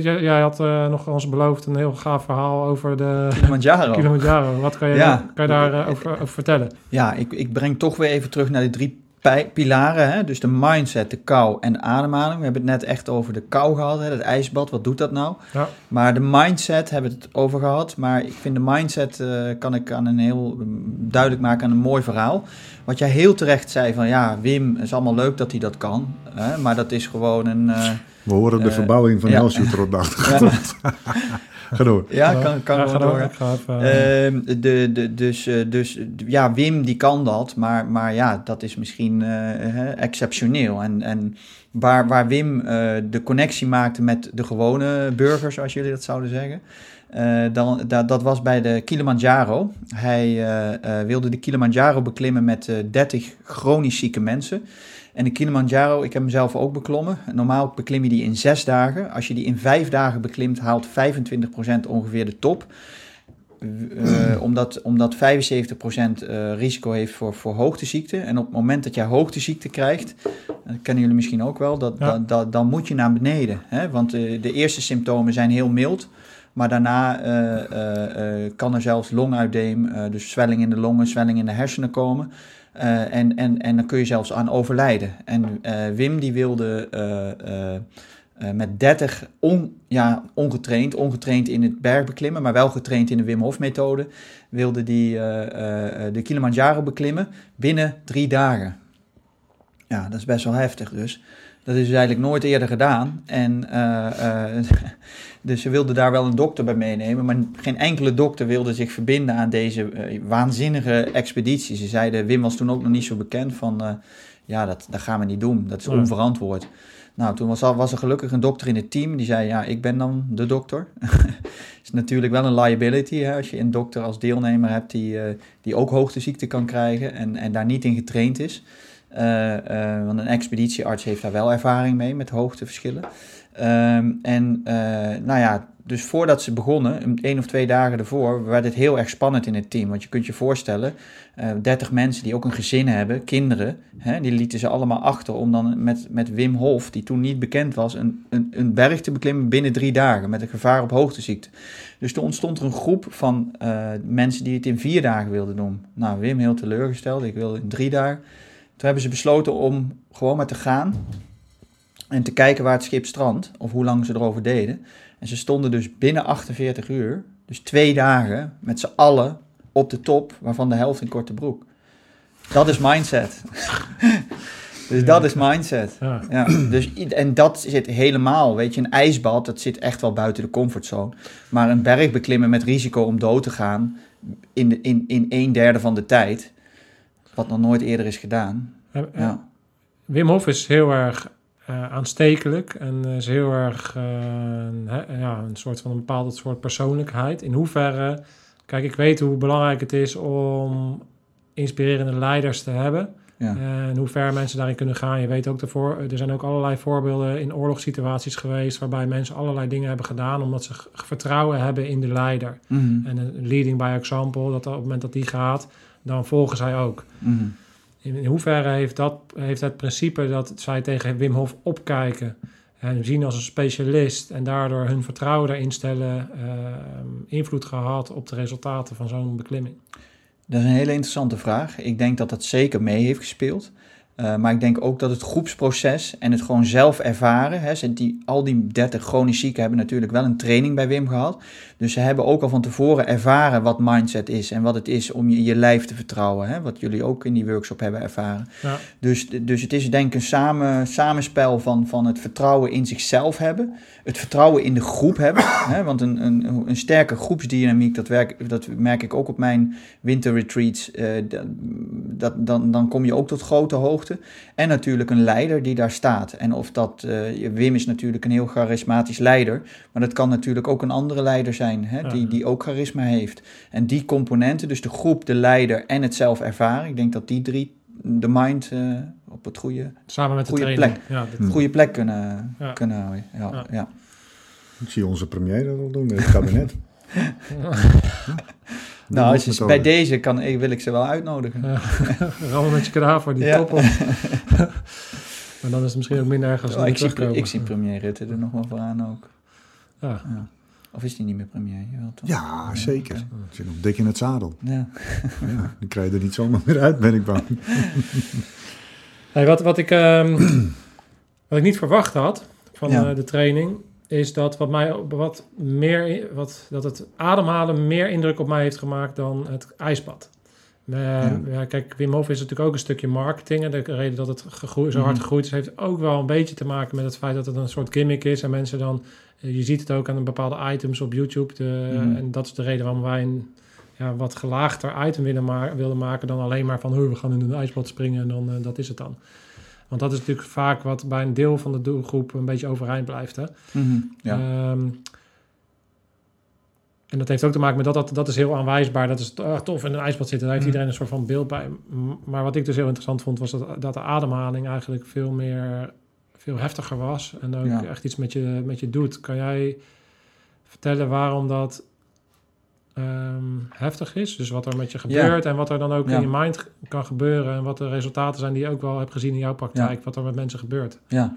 jij, jij had eh, nog ons beloofd een heel gaaf verhaal over de Kilimanjaro. Kilimanjaro. Wat kan je, Ja. kan je daar eh, over, over vertellen? Ja, ik, ik breng toch weer even terug naar de drie pilaren. Hè? Dus de mindset, de kou en de ademhaling. We hebben het net echt over de kou gehad, hè? dat ijsbad. Wat doet dat nou? Ja. Maar de mindset hebben we het over gehad. Maar ik vind de mindset eh, kan ik aan een heel duidelijk maken aan een mooi verhaal. Wat jij heel terecht zei van ja, Wim, is allemaal leuk dat hij dat kan. Hè? Maar dat is gewoon een... eh, We horen de Eh, verbouwing van ja. Hellshooter op de achtergrond. ja, Ga door. ja, kan, kan Ja, wel ga door. ga even, eh, Ehm, de, de, dus, eh, dus ja, Wim die kan dat, maar, maar ja, dat is misschien eh, hè, exceptioneel. En, en waar, waar Wim eh, de connectie maakte met de gewone burgers, zoals jullie dat zouden zeggen, eh, dan, dat, dat was bij de Kilimanjaro. Hij eh, eh, wilde de Kilimanjaro beklimmen met eh 30 chronisch zieke mensen. En de Kilimanjaro, ik heb hem zelf ook beklommen. Normaal beklim je die in zes dagen. Als je die in vijf dagen beklimt, haalt 25% ongeveer de top. Eh, omdat, omdat 75% eh, risico heeft voor, voor hoogteziekte. En op het moment dat jij hoogteziekte krijgt, dat kennen jullie misschien ook wel, dat, Ja. dat, dat- dan moet je naar beneden. Hè? Want eh, de eerste symptomen zijn heel mild. Maar daarna eh, eh, eh, kan er zelfs longuitdeem, eh, dus zwelling in de longen, zwelling in de hersenen komen. Eh, en, en, en dan kun je zelfs aan overlijden. En eh, Wim die wilde eh, met 30 on, ja, ongetraind, ongetraind in het bergbeklimmen, maar wel getraind in de Wim Hof methode, wilde die de Kilimanjaro beklimmen binnen drie dagen. Ja, dat is best wel heftig dus. Dat is dus eigenlijk nooit eerder gedaan. En eh, eh, dus ze wilden daar wel een dokter bij meenemen, maar geen enkele dokter wilde zich verbinden aan deze eh, waanzinnige expeditie. Ze zeiden, Wim was toen ook nog niet zo bekend van, ja, dat, dat gaan we niet doen, dat is onverantwoord. Nou, toen was, al- was er gelukkig een dokter in het team die zei, ja, ik ben dan de dokter. is natuurlijk wel een liability hè, als je een dokter als deelnemer hebt die, die ook hoogteziekte kan krijgen en, en daar niet in getraind is. Eh, eh, want een expeditiearts heeft daar wel ervaring mee met hoogteverschillen. Ehm, en eh, nou ja, dus voordat ze begonnen, één of twee dagen ervoor, werd het heel erg spannend in het team. Want je kunt je voorstellen, eh 30 mensen die ook een gezin hebben, kinderen, hè, die lieten ze allemaal achter om dan met, met Wim Hof, die toen niet bekend was, een, een, een berg te beklimmen binnen drie dagen met een gevaar op hoogteziekte. Dus er ontstond er een groep van mensen die het in vier dagen wilden doen. Nou, Wim heel teleurgesteld, ik wilde in drie dagen. Toen hebben ze besloten om gewoon maar te gaan en te kijken waar het schip strandt, of hoe lang ze erover deden. En ze stonden dus binnen 48 uur, dus twee dagen, met z'n allen op de top, waarvan de helft in korte broek. Dat is mindset. dus dat is mindset. ja. Ja, dus, en dat zit helemaal, weet je, een ijsbad, dat zit echt wel buiten de comfortzone. Maar een berg beklimmen met risico om dood te gaan in, de, in, in een derde van de tijd, wat nog nooit eerder is gedaan. Ja, ja. Ja, Wim Hof is heel erg eh, aanstekelijk en is heel erg eh, ja, een soort van een bepaald soort persoonlijkheid. In hoeverre, kijk, ik weet hoe belangrijk het is om inspirerende leiders te hebben. ja. En hoe ver mensen daarin kunnen gaan. Je weet ook ervoor, er zijn ook allerlei voorbeelden in oorlogssituaties geweest waarbij mensen allerlei dingen hebben gedaan omdat ze vertrouwen hebben in de leider. Mhm, En een leading by example, dat op het moment dat die gaat, dan volgen zij ook. mhm. In, in hoeverre heeft, dat, heeft het principe dat zij tegen Wim Hof opkijken en hem zien als een specialist en daardoor hun vertrouwen daarin stellen, eh, invloed gehad op de resultaten van zo'n beklimming? Dat is een hele interessante vraag. Ik denk dat dat zeker mee heeft gespeeld. Uh, maar ik denk ook dat het groepsproces en het gewoon zelf ervaren. Hè, die, al die 30 chronisch zieken hebben natuurlijk wel een training bij Wim gehad. Dus ze hebben ook al van tevoren ervaren wat mindset is en wat het is om je, je lijf te vertrouwen. Hè, wat jullie ook in die workshop hebben ervaren. Ja. Dus, dus het is denk ik een samen, samenspel van, van het vertrouwen in zichzelf hebben, het vertrouwen in de groep hebben. Hè, want een, een, een sterke groepsdynamiek, dat, werk, dat merk ik ook op mijn winterretreats. Uh, dat, dan, dan kom je ook tot grote hoogte. En natuurlijk een leider die daar staat. En of dat, uh, Wim is natuurlijk een heel charismatisch leider, maar dat kan natuurlijk ook een andere leider zijn, hè, die, die ook charisma heeft. En die componenten, dus de groep, de leider en het zelf ervaren, ik denk dat die drie de mind uh, op het goede, Samen met goede de plek, ja, de goede plek kunnen, ja. kunnen houden. Ja, ja. ja. Ik zie onze premier dat al doen met het kabinet. nou, als je, bij deze kan, wil ik ze wel uitnodigen. Ja, met je kraaf voor die ja. toppen. maar dan is het misschien ook minder erg als ja, ik, zie, ik zie premier Rutte er nog wel voor aan ook. Ja. ja. Of is hij niet meer premier? Jawel, toch? Ja, zeker. Okay. Zit nog dik in het zadel. Ja. ja. Die krijg je er niet zomaar meer uit, ben ik bang. hey, wat, wat, ik, um, wat ik niet verwacht had van ja. uh, de training is dat wat mij wat meer wat dat het ademhalen meer indruk op mij heeft gemaakt dan het ijsbad. Uh, ja. ja. kijk, Wim Hof is natuurlijk ook een stukje marketing. En de reden dat het gegroeid, zo hard mhm. gegroeid is, heeft ook wel een beetje te maken met het feit dat het een soort gimmick is. En mensen dan, uh, je ziet het ook aan bepaalde items op YouTube. De, mm. En dat is de reden waarom wij een ja, wat gelaagder item willen, ma willen maken dan alleen maar van, we gaan in een ijsbad springen en dan uh, dat is het dan. Want dat is natuurlijk vaak wat bij een deel van de doelgroep een beetje overeind blijft. Hè? Mm -hmm, ja. um, en dat heeft ook te maken met dat, dat, dat is heel aanwijsbaar. Dat is uh, tof in een ijsbad zitten. Daar heeft mm. iedereen een soort van beeld bij. Maar wat ik dus heel interessant vond, was dat, dat de ademhaling eigenlijk veel meer, veel heftiger was. En ook ja. echt iets met je, met je doet. Kan jij vertellen waarom dat um, heftig is. Dus wat er met je gebeurt ja. en wat er dan ook ja. in je mind kan gebeuren. En wat de resultaten zijn die je ook wel hebt gezien in jouw praktijk. Wat er met mensen gebeurt. Ja,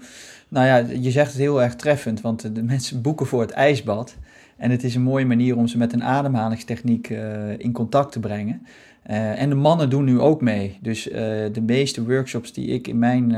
nou ja, je zegt het heel erg treffend. Want de mensen boeken voor het ijsbad. En het is een mooie manier om ze met een ademhalingstechniek uh, in contact te brengen. Uh, en de mannen doen nu ook mee. Dus uh, de meeste workshops die ik in mijn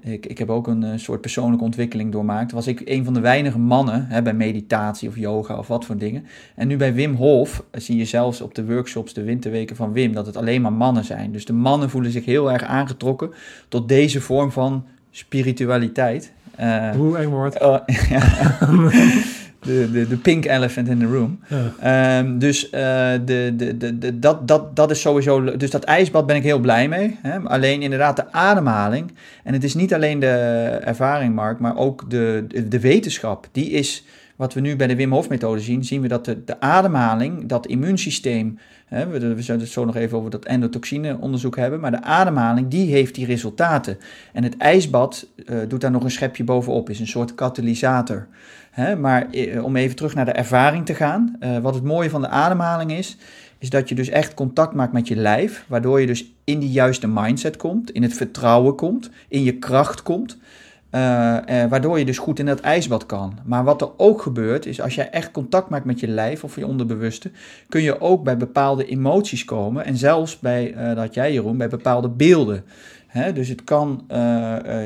ik, ik heb ook een uh, soort persoonlijke ontwikkeling doormaakt. Was ik een van de weinige mannen hè, bij meditatie of yoga of wat voor dingen. En nu bij Wim Hof zie je zelfs op de workshops, de winterweken van Wim, dat het alleen maar mannen zijn. Dus de mannen voelen zich heel erg aangetrokken tot deze vorm van spiritualiteit. Uh, Hoe eng wordt. Uh, ja. de, de, de pink elephant in the room. Ja. Um, dus uh, de, de, de, de, dat, dat, dat is sowieso. Dus dat ijsbad ben ik heel blij mee. Hè? Alleen inderdaad de ademhaling. En het is niet alleen de ervaring, Mark, maar ook de, de, de wetenschap. Die is. Wat we nu bij de Wim Hof methode zien, zien we dat de, de ademhaling, dat immuunsysteem, hè, we, we zullen het zo nog even over dat endotoxine onderzoek hebben, maar de ademhaling, die heeft die resultaten. En het ijsbad uh, doet daar nog een schepje bovenop, is een soort katalysator. Hè, maar eh, om even terug naar de ervaring te gaan. Uh, wat het mooie van de ademhaling is, is dat je dus echt contact maakt met je lijf. Waardoor je dus in die juiste mindset komt, in het vertrouwen komt, in je kracht komt. Uh, waardoor je dus goed in dat ijsbad kan. Maar wat er ook gebeurt, is als jij echt contact maakt met je lijf of je onderbewuste, kun je ook bij bepaalde emoties komen. En zelfs bij, uh, dat jij Jeroen, bij bepaalde beelden. Dus het kan, uh,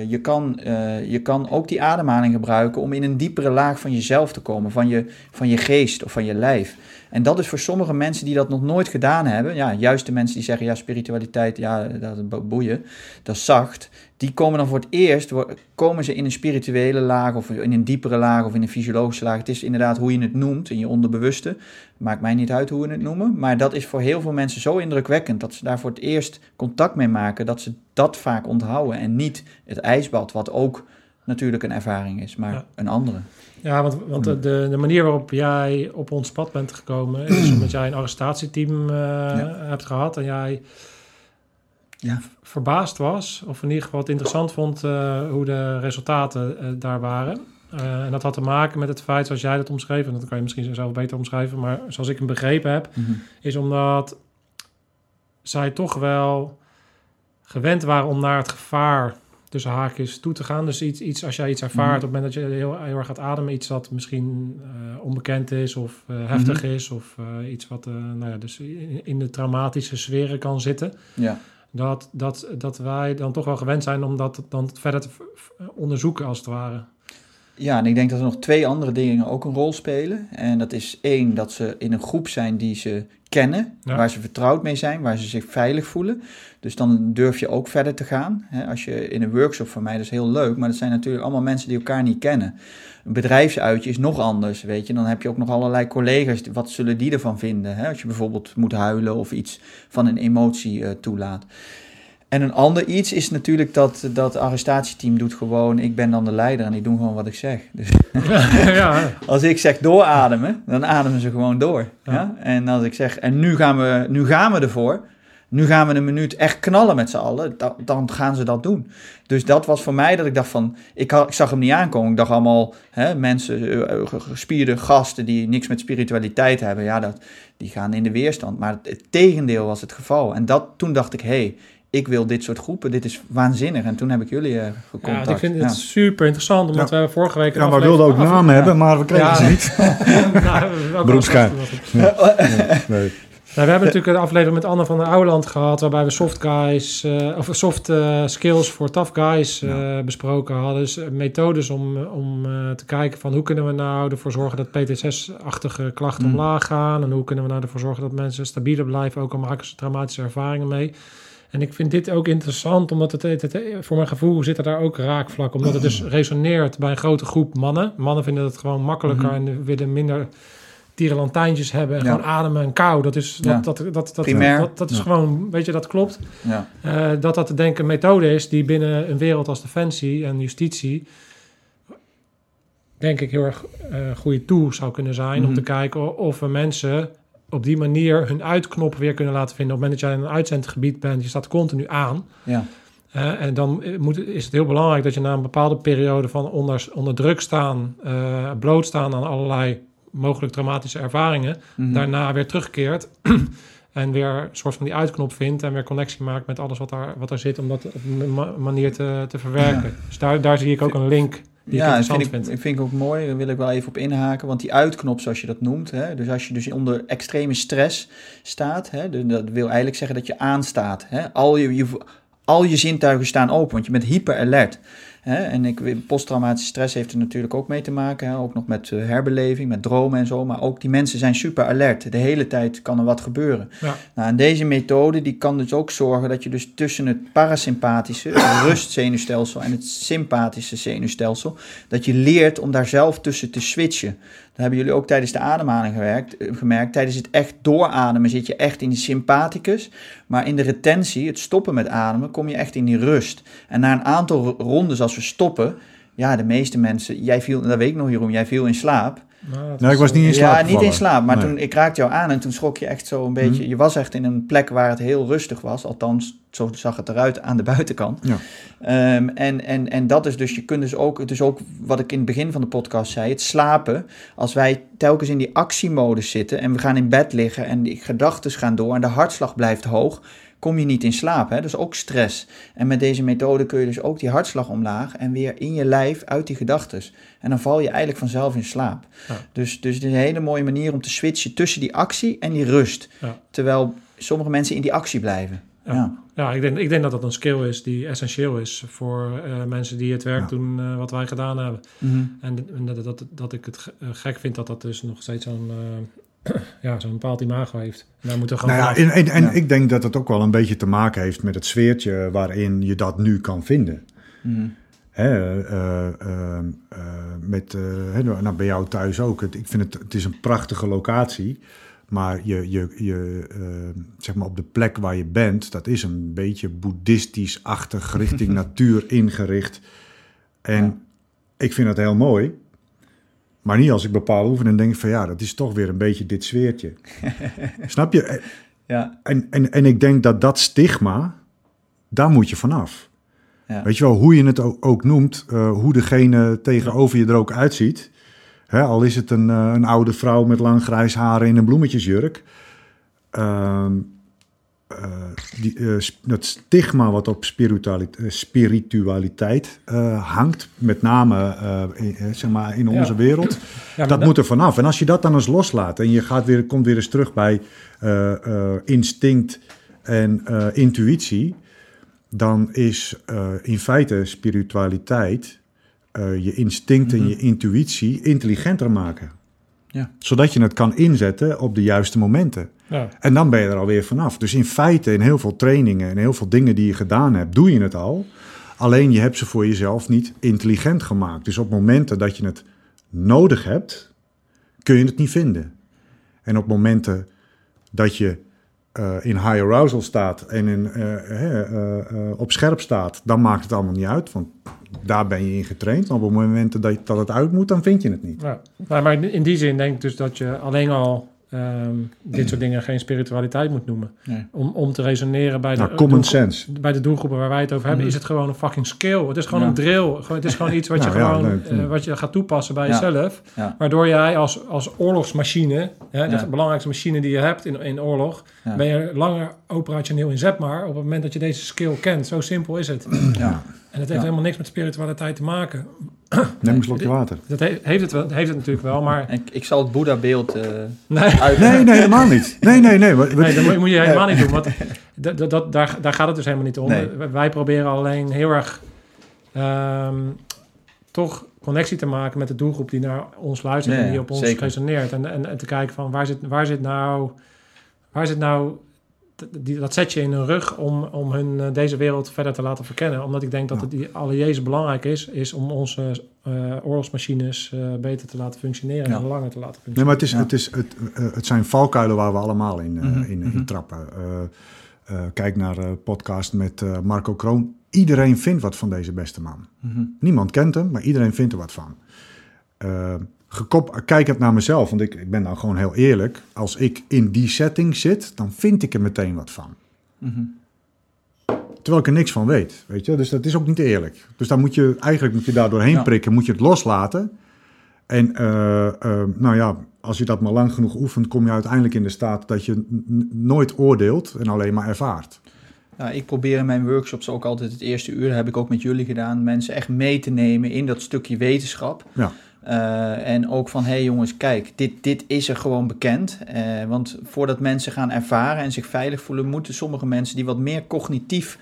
je, kan, je kan ook die ademhaling gebruiken om in een diepere laag van jezelf te komen, van je, van je geest of van je lijf. En dat is voor sommige mensen die dat nog nooit gedaan hebben, ja, juist de mensen die zeggen, ja, spiritualiteit, ja, dat is boeien, dat is zacht, die komen dan voor het eerst, komen ze in een spirituele laag of in een diepere laag of in een fysiologische laag. Het is inderdaad hoe je het noemt, in je onderbewuste. Maakt mij niet uit hoe we het noemen, maar dat is voor heel veel mensen zo indrukwekkend dat ze daar voor het eerst contact mee maken, dat ze dat vaak onthouden en niet het ijsbad, wat ook natuurlijk een ervaring is, maar een andere. Ja, want, want de, de manier waarop jij op ons pad bent gekomen is omdat jij een arrestatieteam uh, ja. hebt gehad en jij ja. verbaasd was, of in ieder geval het interessant vond uh, hoe de resultaten uh, daar waren. Uh, en dat had te maken met het feit, zoals jij dat omschreef, en dat kan je misschien zelf beter omschrijven, maar zoals ik hem begrepen heb, mm -hmm. is omdat zij toch wel gewend waren om naar het gevaar tussen haakjes toe te gaan. Dus iets, iets als jij iets ervaart mm -hmm. op het moment dat je heel, heel erg gaat ademen, iets wat misschien uh, onbekend is of uh, heftig mm -hmm. is, of uh, iets wat nou ja, dus in, in, de traumatische sferen kan zitten. Ja. dat, dat, dat wij dan toch wel gewend zijn om dat dan verder te onderzoeken als het ware. Ja, en ik denk dat er nog twee andere dingen ook een rol spelen. En dat is één, dat ze in een groep zijn die ze kennen, Ja. waar ze vertrouwd mee zijn, waar ze zich veilig voelen. Dus dan durf je ook verder te gaan. Als je in een workshop van mij, dat is heel leuk, maar dat zijn natuurlijk allemaal mensen die elkaar niet kennen. Een bedrijfsuitje is nog anders, weet je. Dan heb je ook nog allerlei collega's, wat zullen die ervan vinden? Als je bijvoorbeeld moet huilen of iets van een emotie eh, toelaat. En een ander iets is natuurlijk dat dat arrestatieteam doet gewoon, ik ben dan de leider en ik doe gewoon wat ik zeg. Dus ja, als ik zeg doorademen, dan ademen ze gewoon door. Ja. Ja. En als ik zeg, en nu gaan, we, nu gaan we ervoor, nu gaan we een minuut echt knallen met z'n allen, da- dan gaan ze dat doen. Dus dat was voor mij dat ik dacht van, ik, had, ik zag hem niet aankomen. Ik dacht allemaal hè, mensen, eh, ge- gespierde gasten die niks met spiritualiteit hebben, ja, dat, die gaan in de weerstand. Maar het, het tegendeel was het geval. En dat, toen dacht ik, hé, hey, ik wil dit soort groepen, dit is waanzinnig. En toen heb ik jullie eh ja, ik vind het Ja. super interessant, omdat we vorige week... Ja, maar we wilden ook namen hebben, maar we kregen Ja. ze niet. Nou, Beroepsgeheim. Nee. Nou, we hebben natuurlijk een aflevering met Anne van der Ouwland gehad, waarbij we soft guys, eh, of soft eh, skills voor tough guys eh, besproken hadden. Dus methodes om, om eh, te kijken van hoe kunnen we nou ervoor zorgen dat PTSS-achtige klachten Mm. omlaag gaan. En hoe kunnen we nou ervoor zorgen dat mensen stabieler blijven, ook al maken ze traumatische ervaringen mee. En ik vind dit ook interessant, omdat het, het, het- voor mijn gevoel zitten daar ook raakvlakken. Omdat het dus resoneert bij een grote groep mannen. Mannen vinden het gewoon makkelijker Mhm. en willen minder tierenlantijntjes hebben en Ja. gewoon ademen en kou. Dat is, dat, Ja. dat, dat, dat, dat, dat is Ja. gewoon, weet je, dat klopt. Ja. Eh, dat dat denk ik een methode is die binnen een wereld als defensie en justitie denk ik heel erg eh goede tool zou kunnen zijn om Mhm. te kijken o- of we mensen op die manier hun uitknop weer kunnen laten vinden. Op het moment dat jij in een uitzendgebied bent, je staat continu aan. Ja. En dan moet, is het heel belangrijk dat je na een bepaalde periode van onder, onder druk staan, eh, blootstaan aan allerlei mogelijk traumatische ervaringen, Mhm. daarna weer terugkeert en weer een soort van die uitknop vindt en weer connectie maakt met alles wat daar, wat daar zit, om dat op een ma- manier te, te verwerken. Dus daar, daar zie ik ook een link die ik ja, dat interessant vind ik, vind. ik ook mooi. Daar wil ik wel even op inhaken. Want die uitknop, zoals je dat noemt. Hè, dus als je dus onder extreme stress staat. Hè, dat wil eigenlijk zeggen dat je aanstaat. Hè, al, je, je, al je zintuigen staan open, want je bent hyper alert. Hè, en ik, posttraumatische stress heeft er natuurlijk ook mee te maken. Hè, ook nog met eh, herbeleving, met dromen en zo. Maar ook die mensen zijn super alert. De hele tijd kan er wat gebeuren. Ja. Nou, en deze methode die kan dus ook zorgen dat je dus tussen het parasympathische, het rustzenuwstelsel en het sympathische zenuwstelsel, dat je leert om daar zelf tussen te switchen. Hebben jullie ook tijdens de ademhaling gewerkt, eh, gemerkt. Tijdens het echt doorademen zit je echt in die sympathicus, maar in de retentie, het stoppen met ademen, kom je echt in die rust. En na een aantal ro- rondes als we stoppen, ja, de meeste mensen, jij viel, dat weet ik nog Jeroen, jij viel in slaap. Nou, Nee, ik is, was eh, niet in slaap Ja, niet in slaap. Maar Nee. toen ik raakte jou aan en toen schrok je echt zo een beetje. Mhm. Je was echt in een plek waar het heel rustig was. Althans, zo zag het eruit aan de buitenkant. Ja. Ehm, en, en, en dat is dus, je kunt dus ook, dus ook wat ik in het begin van de podcast zei, het slapen. Als wij telkens in die actiemodus zitten en we gaan in bed liggen en die gedachten gaan door en de hartslag blijft hoog, kom je niet in slaap. Hè? Dat is ook stress. En met deze methode kun je dus ook die hartslag omlaag en weer in je lijf uit die gedachten. En dan val je eigenlijk vanzelf in slaap. Ja. Dus, dus het is een hele mooie manier om te switchen tussen die actie en die rust. Ja. Terwijl sommige mensen in die actie blijven. Ja. Ja. Ja, ik denk, ik denk dat dat een skill is die essentieel is voor eh, mensen die het werk Ja. doen eh, wat wij gedaan hebben. Mhm. En, en dat, dat, dat ik het eh, gek vind dat dat dus nog steeds zo'n ja, zo'n bepaald imago heeft. En daar moeten we gewoon Nou ja, en, en, en Ja. ik denk dat het ook wel een beetje te maken heeft met het sfeertje waarin je dat nu kan vinden. Mhm. Hè, eh, eh, eh, met, eh, hè, nou, bij jou thuis ook. Het, ik vind het, het is een prachtige locatie. Maar je, je, je, zeg maar op de plek waar je bent, dat is een beetje boeddhistisch-achtig richting natuur ingericht. En Ja. ik vind dat heel mooi. Maar niet als ik bepaalde oefeningen denk van ja, dat is toch weer een beetje dit sfeertje. Snap je? Ja. En, en, en ik denk dat dat stigma, daar moet je vanaf. Ja. Weet je wel, hoe je het ook, ook noemt, eh, hoe degene tegenover je er ook uitziet. Hè, al is het een, eh, een oude vrouw met lang grijs haar in een bloemetjesjurk. Ehm, eh, die, eh, dat stigma wat op spiritualiteit, eh, spiritualiteit hangt, met name in, zeg maar in Ja. onze wereld, Ja, dat moet er vanaf. En als je dat dan eens loslaat en je gaat weer, komt weer eens terug bij instinct en intuïtie, dan is in feite spiritualiteit je instinct en je intuïtie intelligenter maken. Ja. Zodat je het kan inzetten op de juiste momenten. Ja. En dan ben je er alweer vanaf. Dus in feite, in heel veel trainingen en heel veel dingen die je gedaan hebt, doe je het al. Alleen je hebt ze voor jezelf niet intelligent gemaakt. Dus op momenten dat je het nodig hebt, kun je het niet vinden. En op momenten dat je eh, in high arousal staat en in, eh, eh, op scherp staat, dan maakt het allemaal niet uit. Want daar ben je in getraind. Maar op momenten dat, dat het uit moet, dan vind je het niet. Ja. Maar in die zin denk ik dus dat je alleen al ehm, dit soort dingen geen spiritualiteit moet noemen. Nee. Om, om te resoneren bij de, Nou, common sense. bij de doelgroepen waar wij het over hebben, Mhm. is het gewoon een fucking skill. Het is gewoon Ja. een drill. Gewoon, het is gewoon iets wat je Nou ja, gewoon eh, wat je gaat toepassen bij Ja. jezelf. Ja. Waardoor jij als, als oorlogsmachine, hè, de belangrijkste machine die je hebt in, in oorlog, Ja. ben je langer operationeel inzetbaar op het moment dat je deze skill kent. Zo simpel is het. Ja. En het heeft Ja. helemaal niks met spiritualiteit te maken. Neem een slokje water. Dat he- heeft, het wel, heeft het natuurlijk wel, maar En ik, ik zal het Boeddha-beeld eh nee. uit... Nee, nee, helemaal niet. Nee, nee, nee. Nee, dat moet, moet je helemaal niet doen. Want dat, dat, daar, daar gaat het dus helemaal niet om. Nee. Wij- proberen alleen heel erg ehm, toch connectie te maken met de doelgroep die naar ons luistert Nee, en die op ons zeker. resoneert. En, en, en te kijken van waar zit, waar zit nou, waar zit nou die, dat zetje in hun rug om, om hun eh, deze wereld verder te laten verkennen. Omdat ik denk dat Ja. het die alle Jezus belangrijk is, is om onze eh, oorlogsmachines eh, beter te laten functioneren Ja. en langer te laten functioneren. Nee, maar het, is, Ja. het, is, het, eh, het zijn valkuilen waar we allemaal in, Mhm, in, in mhm. trappen. Eh, eh, kijk naar de podcast met eh, Marco Kroon. Iedereen vindt wat van deze beste man. Mhm. Niemand kent hem, maar iedereen vindt er wat van. Gekop, kijk het naar mezelf, want ik, ik ben dan gewoon heel eerlijk. Als ik in die setting zit, dan vind ik er meteen wat van. Mhm. Terwijl ik er niks van weet, weet je. Dus dat is ook niet eerlijk. Dus dan moet je, eigenlijk moet je daar doorheen Ja. prikken, moet je het loslaten. En eh, eh, nou ja, als je dat maar lang genoeg oefent, kom je uiteindelijk in de staat dat je nooit oordeelt en alleen maar ervaart. Ja, ik probeer in mijn workshops ook altijd het eerste uur, dat heb ik ook met jullie gedaan, mensen echt mee te nemen in dat stukje wetenschap. Ja. Eh, en ook van, hé hey jongens, kijk, dit, dit is er gewoon bekend. Eh, want voordat mensen gaan ervaren en zich veilig voelen, moeten sommige mensen die wat meer cognitief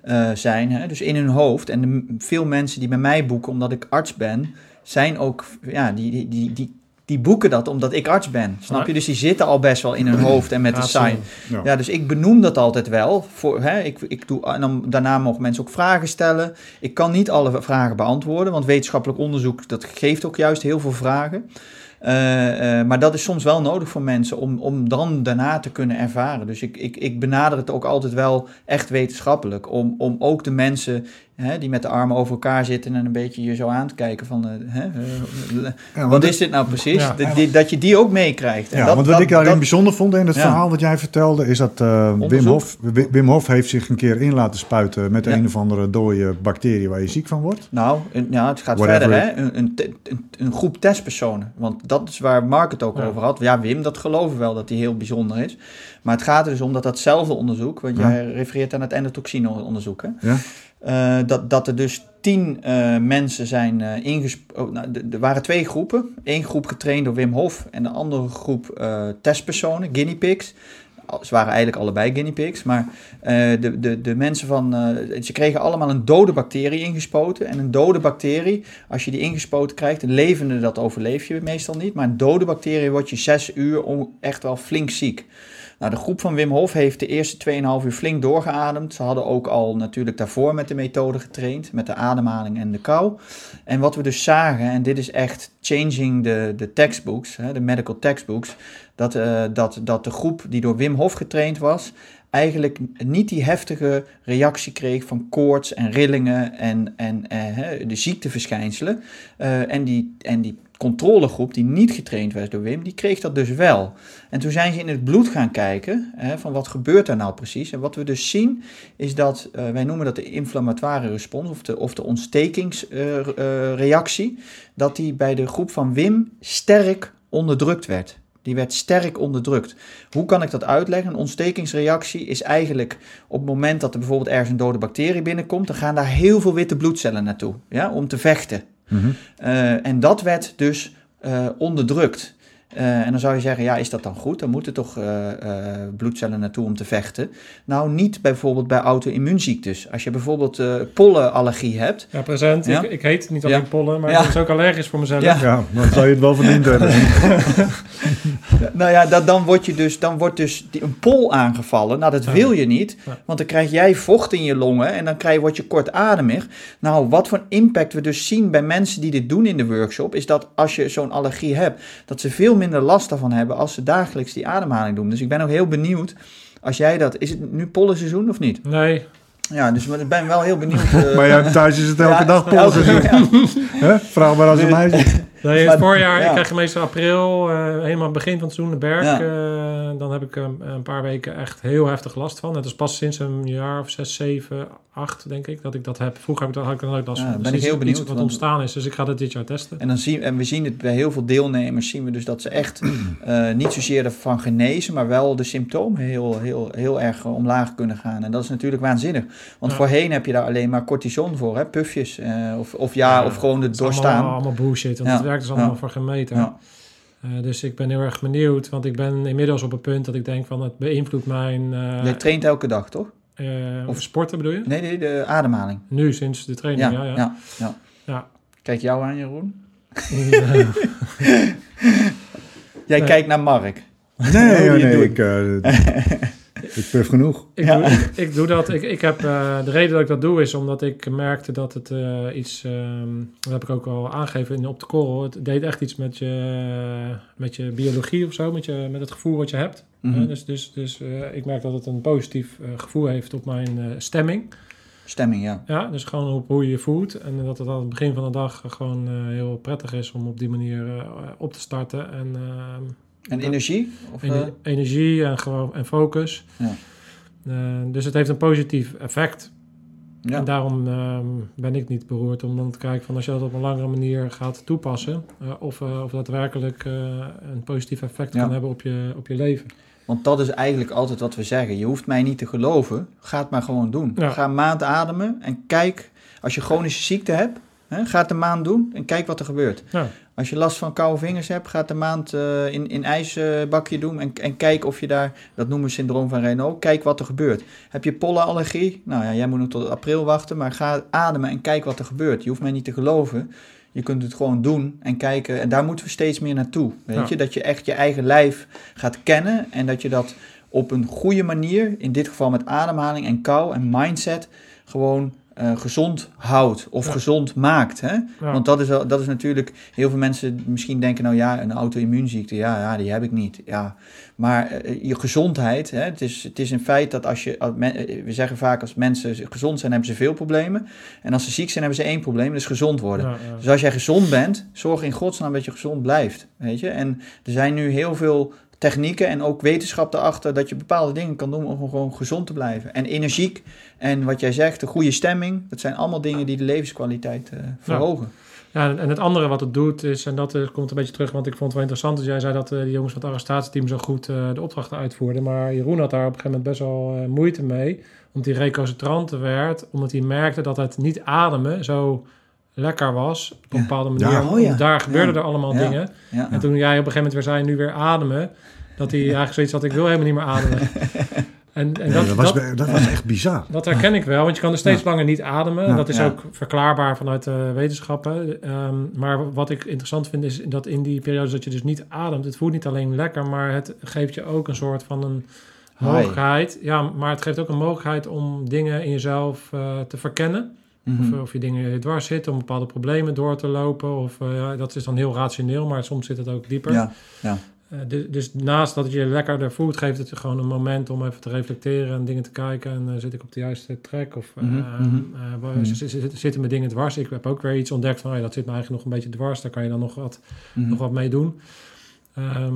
eh, zijn, hè, dus in hun hoofd. En veel mensen die bij mij boeken, omdat ik arts ben, zijn ook, ja, die, die, die, die boeken dat omdat ik arts ben. Snap je? Dus die zitten al best wel in hun hoofd en met de sign. Ja, dus ik benoem dat altijd wel. Voor, hè, ik, ik doe, en dan, daarna mogen mensen ook vragen stellen. Ik kan niet alle vragen beantwoorden, want wetenschappelijk onderzoek dat geeft ook juist heel veel vragen. Eh, eh, maar dat is soms wel nodig voor mensen om, om dan daarna te kunnen ervaren. Dus ik, ik, ik benader het ook altijd wel echt wetenschappelijk. Om, om ook de mensen hè, die met de armen over elkaar zitten en een beetje je zo aan te kijken van... eh, hè, eh, Ja, wat is dit nou precies? Ja. Dat, die- dat je die ook meekrijgt. Ja, dat, want wat dat- ik daarin dat- bijzonder vond in het verhaal wat jij vertelde, is dat eh, Wim. Hof, Wi- Wim Hof heeft zich een keer in laten spuiten met een of andere dode bacterie waar je ziek van wordt. Nou, ja, het gaat Whatever verder, hè? Een, een, een, een groep testpersonen. Want dat is waar Mark het ook over had. Ja, Wim, dat geloven we wel dat hij heel bijzonder is. Maar het gaat er dus om dat datzelfde onderzoek, want Ja. jij refereert aan het endotoxine-onderzoek, hè? Ja? Eh, dat, dat er dus tien eh, mensen zijn eh ingesproken. nou, d- er waren twee groepen. Eén groep getraind door Wim Hof en de andere groep eh, testpersonen, guinea pigs. Ze waren eigenlijk allebei guinea pigs, maar eh, de, de, de mensen van. eh, ze kregen allemaal een dode bacterie ingespoten. En een dode bacterie, als je die ingespoten krijgt, een levende, dat overleef je meestal niet. Maar een dode bacterie word je zes uur echt wel flink ziek. Nou, de groep van Wim Hof heeft de eerste 2,5 uur flink doorgeademd. Ze hadden ook al natuurlijk daarvoor met de methode getraind, met de ademhaling en de kou. En wat we dus zagen, en dit is echt changing the, the textbooks, hè, de medical textbooks, dat, eh, dat, dat de groep die door Wim Hof getraind was, eigenlijk niet die heftige reactie kreeg van koorts en rillingen en, en eh, de ziekteverschijnselen. Eh, en, die, en die controlegroep die niet getraind werd door Wim, die kreeg dat dus wel. En toen zijn ze in het bloed gaan kijken hè, van wat gebeurt daar nou precies. En wat we dus zien is dat, eh, wij noemen dat de inflammatoire respons of de, of de ontstekingsreactie, dat die bij de groep van Wim sterk onderdrukt werd. Die werd sterk onderdrukt. Hoe kan ik dat uitleggen? Een ontstekingsreactie is eigenlijk op het moment dat er bijvoorbeeld ergens een dode bacterie binnenkomt, dan gaan daar heel veel witte bloedcellen naartoe ja, om te vechten. Mhm. Eh, en dat werd dus eh, onderdrukt. Eh, en dan zou je zeggen, ja, is dat dan goed? Dan moeten toch eh, eh, bloedcellen naartoe om te vechten. Nou, niet bijvoorbeeld bij auto-immuunziektes. Als je bijvoorbeeld eh, pollenallergie hebt. Ja, present. Ja? Ik, ik heet niet alleen Ja. pollen, maar Ja. ik ben dus ook allergisch voor mezelf. Ja. Ja, dan zou je het wel verdiend hebben. Nou ja, dat, dan, word je dus, dan wordt dus die, een pol aangevallen. Nou, dat Ja. wil je niet. Ja. Want dan krijg jij vocht in je longen en dan krijg je, word je kortademig. Nou, wat voor impact we dus zien bij mensen die dit doen in de workshop... is dat als je zo'n allergie hebt, dat ze veel minder last daarvan hebben... als ze dagelijks die ademhaling doen. Dus ik ben ook heel benieuwd... Als jij dat... Is het nu pollenseizoen of niet? Nee, Ja, dus ik ben wel heel benieuwd. eh, Maar ja, thuis is het elke ja, dag polseizoen. ja. Hè? Vraag maar als een meisje. Nee het voorjaar, ja. ik krijg meestal april, eh, helemaal begin van het seizoen, de berg. Ja. eh, dan heb ik um, een paar weken echt heel heftig last van. Het is pas sinds een jaar of zes, zeven, acht, denk ik, dat ik dat heb. Vroeger heb ik dat, had ik er nooit last Ja, van. ben Dus ik het is heel benieuwd, wat want- ontstaan is, dus ik ga dat dit jaar testen. En, dan zien, en we zien het bij heel veel deelnemers, zien we dus dat ze echt eh, niet zozeer ervan genezen, maar wel de symptomen heel, heel, heel erg eh, omlaag kunnen gaan. En dat is natuurlijk waanzinnig. Want voorheen heb je daar alleen maar cortison voor, hè? pufjes. eh, of, of ja, of gewoon het doorstaan. allemaal, allemaal bullshit, want werkt dus allemaal ja. voor geen meter. Ja. Eh, dus ik ben heel erg benieuwd, want ik ben inmiddels op het punt dat ik denk van het beïnvloedt mijn uh, Jij traint elke dag, toch? of sporten bedoel je? Nee, nee, de ademhaling. Nu, sinds de training, ja. ja, ja, ja. Ja. Kijk jou aan, Jeroen. Ja. Jij Nee. kijkt naar Mark. Nee, Hoe nee, je nee doet. ik, eh, ik puf genoeg. Ik, Ja. doe, ik, ik doe dat. Ik, ik heb, eh, de reden dat ik dat doe is omdat ik merkte dat het eh, iets, ehm, dat heb ik ook al aangegeven in, op de korrel, het deed echt iets met je, met je biologie of zo, met, je, met het gevoel wat je hebt. Mhm. Eh, dus dus, dus eh, ik merk dat het een positief eh, gevoel heeft op mijn eh, stemming. Stemming, ja. Ja, dus gewoon op hoe je je voelt. En dat het aan het begin van de dag gewoon eh, heel prettig is om op die manier eh, op te starten. En ehm, En energie? Of, Ener- eh, energie en, gewoon, en focus. Ja. Eh, dus het heeft een positief effect. ja. En daarom ehm, ben ik niet beroerd om dan te kijken van als je dat op een langere manier gaat toepassen. eh, of, eh, of daadwerkelijk een positief effect Ja. kan hebben op je, op je leven. Want dat is eigenlijk altijd wat we zeggen. Je hoeft mij niet te geloven. Ga het maar gewoon doen. Ja. Ga een maand ademen en kijk. Als je chronische ziekte hebt, hè, ga het een maand doen en kijk wat er gebeurt. Als je last van koude vingers hebt, ga het een maand eh, in, in ijsbakje doen en, en kijk of je daar, dat noemen we syndroom van Raynaud, kijk wat er gebeurt. Heb je pollenallergie? Nou ja, jij moet nog tot april wachten, maar ga ademen en kijk wat er gebeurt. Je hoeft mij niet te geloven. Je kunt het gewoon doen en kijken. En daar moeten we steeds meer naartoe. Weet Ja. je? Dat je echt je eigen lijf gaat kennen. En dat je dat op een goede manier, in dit geval met ademhaling en kou en mindset, gewoon eh, gezond houdt of Ja. gezond maakt. Hè? Ja. Want dat is, dat is natuurlijk, heel veel mensen misschien denken, nou ja, een auto-immuunziekte, ja, ja, die heb ik niet. Ja. Maar eh, je gezondheid, hè, het, is, het is een feit dat als je, als men- eh, we zeggen vaak als mensen gezond zijn, hebben ze veel problemen. En als ze ziek zijn, hebben ze één probleem, dat is gezond worden. Ja. Dus als jij gezond bent, zorg in godsnaam dat je gezond blijft. Weet je? En er zijn nu heel veel technieken en ook wetenschap erachter dat je bepaalde dingen kan doen om gewoon gezond te blijven. En energiek en wat jij zegt, de goede stemming, dat zijn allemaal dingen die de levenskwaliteit eh, verhogen. Ja, en het andere wat het doet is, en dat eh, komt een beetje terug, want ik vond het wel interessant dat jij zei dat eh, die jongens van het arrestatieteam zo goed de opdrachten uitvoerden. Maar Jeroen had daar op een gegeven moment best wel moeite mee, omdat hij recalcitranter werd, omdat hij merkte dat het niet ademen zo lekker was op een Ja. bepaalde manier. Ja. Oh ja. Daar gebeurden Ja. er allemaal Ja. dingen. Ja. En toen jij op een gegeven moment weer zei, nu weer ademen, dat hij eigenlijk zoiets had, ik wil helemaal niet meer ademen. En, en Ja, dat, dat, was, dat, dat was echt bizar. dat herken ik wel, want je kan dus steeds langer niet ademen. Ja. dat is Ja. ook verklaarbaar vanuit de wetenschappen. Ehm, maar wat ik interessant vind is dat in die periodes dat je dus niet ademt, het voelt niet alleen lekker, maar het geeft je ook een soort van een mogelijkheid. Ja, maar het geeft ook een mogelijkheid om dingen in jezelf eh, te verkennen. Mhm. Of, of je dingen dwars zitten, om bepaalde problemen door te lopen. Of eh, ja, dat is dan heel rationeel, maar soms zit het ook dieper. ja, ja. Eh, dus, dus naast dat het je lekkerder voelt, geeft het je gewoon een moment om even te reflecteren en dingen te kijken. En eh, zit ik op de juiste track? Of eh, Mhm, eh, mhm. eh, zitten mijn dingen dwars? Ik heb ook weer iets ontdekt van, oh ja, dat zit me eigenlijk nog een beetje dwars. Daar kan je dan nog wat, nog wat mee doen. Ehm,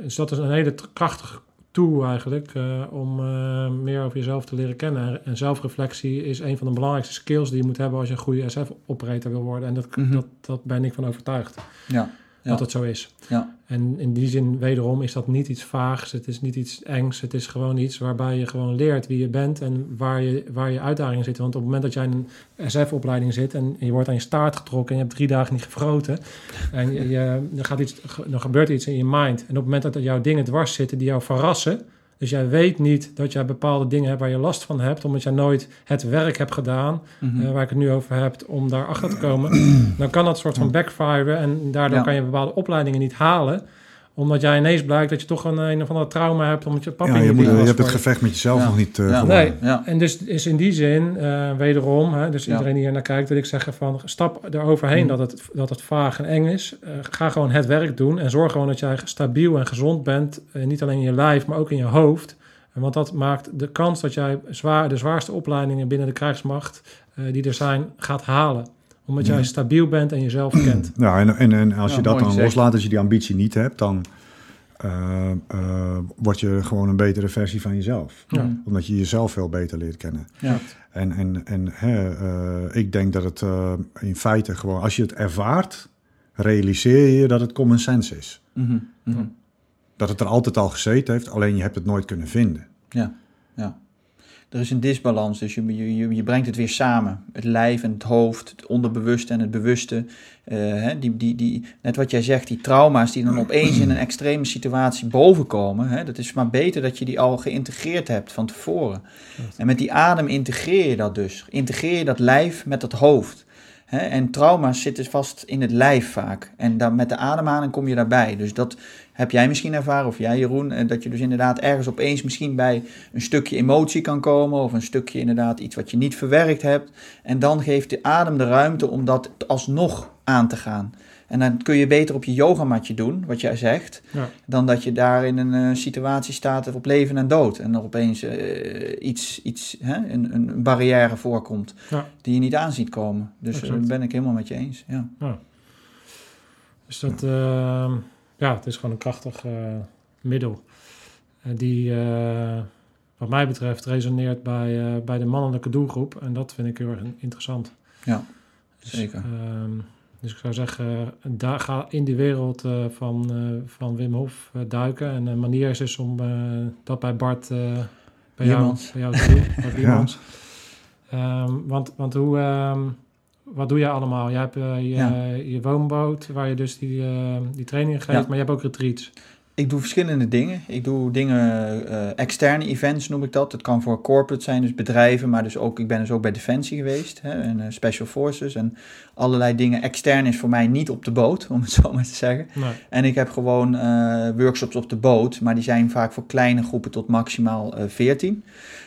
dus dat is een hele krachtige eigenlijk eh, om eh, meer over jezelf te leren kennen. En zelfreflectie is een van de belangrijkste skills die je moet hebben als je een goede SF-operator wil worden. En dat, Mhm. dat, dat ben ik van overtuigd. ja. Dat het zo is. Ja. En in die zin, wederom, is dat niet iets vaags. Het is niet iets engs. Het is gewoon iets waarbij je gewoon leert wie je bent en waar je, waar je uitdagingen zitten. Want op het moment dat jij in een SF-opleiding zit en je wordt aan je staart getrokken en je hebt drie dagen niet gefroten. En je, je, er, gaat iets, er gebeurt iets in je mind. En op het moment dat er jouw dingen dwars zitten die jou verrassen. Dus jij weet niet dat jij bepaalde dingen hebt waar je last van hebt, omdat jij nooit het werk hebt gedaan, Mhm. eh, waar ik het nu over heb, om daar achter te komen. dan kan dat soort van backfiren en daardoor Ja. kan je bepaalde opleidingen niet halen omdat jij ineens blijkt dat je toch een, een of andere trauma hebt omdat je papa Ja, in je, je moet, je hebt het je. gevecht met jezelf Ja. nog niet eh Ja. gewonnen. Nee. Ja. En dus is in die zin, eh, wederom, hè, dus Ja. iedereen die hier naar kijkt, wil ik zeggen van stap eroverheen Mm. dat, het, dat het vaag en eng is. Eh, ga gewoon het werk doen en zorg gewoon dat jij stabiel en gezond bent. niet alleen in je lijf, maar ook in je hoofd. En Want dat maakt de kans dat jij zwaar, de zwaarste opleidingen binnen de krijgsmacht eh, die er zijn, gaat halen. Omdat jij stabiel bent en jezelf kent. Ja, en, en, en als Ja, je dat dan gezegd. loslaat, als je die ambitie niet hebt, dan eh, word je gewoon een betere versie van jezelf. Ja. Omdat je jezelf veel beter leert kennen. Ja. En, en, en hè, eh, ik denk dat het eh, in feite gewoon, als je het ervaart, realiseer je dat het common sense is. Mhm. Mhm. Dat het er altijd al gezeten heeft, alleen je hebt het nooit kunnen vinden. Ja, ja. Er is een disbalans, dus je, je, je, je brengt het weer samen. Het lijf en het hoofd, het onderbewuste en het bewuste. Eh, hè, die, die, die, net wat jij zegt, die trauma's die dan opeens in een extreme situatie bovenkomen. Hè, dat is maar beter dat je die al geïntegreerd hebt van tevoren. En met die adem integreer je dat dus. Integreer je dat lijf met dat hoofd. Hè, en trauma's zitten vast in het lijf vaak. En dan met de ademhaling kom je daarbij. Dus dat heb jij misschien ervaren, of jij Jeroen, eh, dat je dus inderdaad ergens opeens misschien bij een stukje emotie kan komen, of een stukje inderdaad iets wat je niet verwerkt hebt. En dan geeft de adem de ruimte om dat alsnog aan te gaan. En dan kun je beter op je yogamatje doen, wat jij zegt, Ja. dan dat je daar in een eh, situatie staat op leven en dood. En er opeens eh, iets, iets hè, een, een barrière voorkomt Ja. die je niet aan ziet komen. Dus dat ben ik helemaal met je eens. Ja. Dus dat, ehm, ja, het is gewoon een krachtig eh, middel. Eh, die, eh, wat mij betreft, resoneert bij, bij de mannelijke doelgroep. En dat vind ik heel erg interessant. Ja, Dus, zeker. ehm, dus ik zou zeggen, daar ga in die wereld van, van Wim Hof duiken. En een manier is dus om dat bij Bart, bij, jou, bij jou te doen. Bart Biermans. Ehm, want, want hoe, ehm, wat doe je allemaal? Je hebt eh, je, Ja. je woonboot, waar je dus die, eh, die trainingen geeft, Ja. maar je hebt ook retreats. Ik doe verschillende dingen. Ik doe dingen, eh, externe events noem ik dat. Dat kan voor corporate zijn, dus bedrijven, maar dus ook, ik ben dus ook bij Defensie geweest hè, en eh, Special Forces en allerlei dingen. Extern is voor mij niet op de boot, om het zo maar te zeggen. Nee. En ik heb gewoon eh, workshops op de boot, maar die zijn vaak voor kleine groepen tot maximaal eh 14.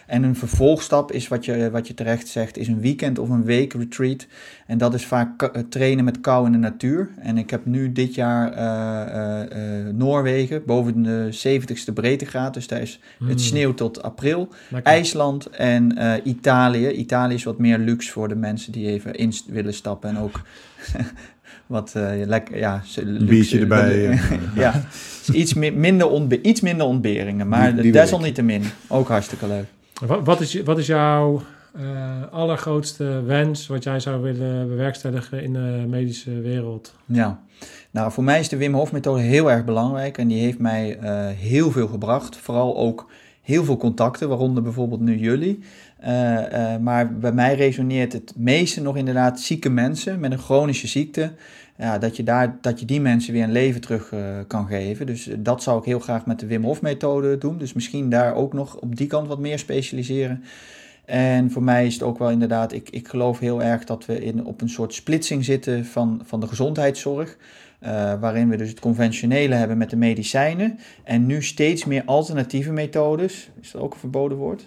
En een vervolgstap is wat je, wat je terecht zegt, is een weekend of een week retreat. En dat is vaak eh, trainen met kou in de natuur. En ik heb nu dit jaar eh, eh, eh, Noorwegen, boven de 70ste breedtegraad. Dus daar is Mm, het sneeuw tot april. lekker. IJsland en eh, Italië. Italië is wat meer luxe voor de mensen die even in willen stappen. En ook wat eh, lekker, ja, luxe. biertje erbij, ja, is iets, mi- minder iets minder ontberingen. Maar desalniettemin ook hartstikke leuk. Wat, wat, is, wat is jouw eh, allergrootste wens wat jij zou willen bewerkstelligen in de medische wereld? Ja, nou voor mij is de Wim Hof methode heel erg belangrijk en die heeft mij eh, heel veel gebracht. Vooral ook heel veel contacten, waaronder bijvoorbeeld nu jullie. Eh, maar bij mij resoneert het meeste nog inderdaad zieke mensen met een chronische ziekte. Ja, dat, je daar, dat je die mensen weer een leven terug eh, kan geven. Dus eh, dat zou ik heel graag met de Wim Hof methode doen. Dus misschien daar ook nog op die kant wat meer specialiseren. En voor mij is het ook wel inderdaad, ik, ik geloof heel erg dat we in, op een soort splitsing zitten van, van de gezondheidszorg. eh, waarin we dus het conventionele hebben met de medicijnen. En nu steeds meer alternatieve methodes. Is dat ook een verboden woord?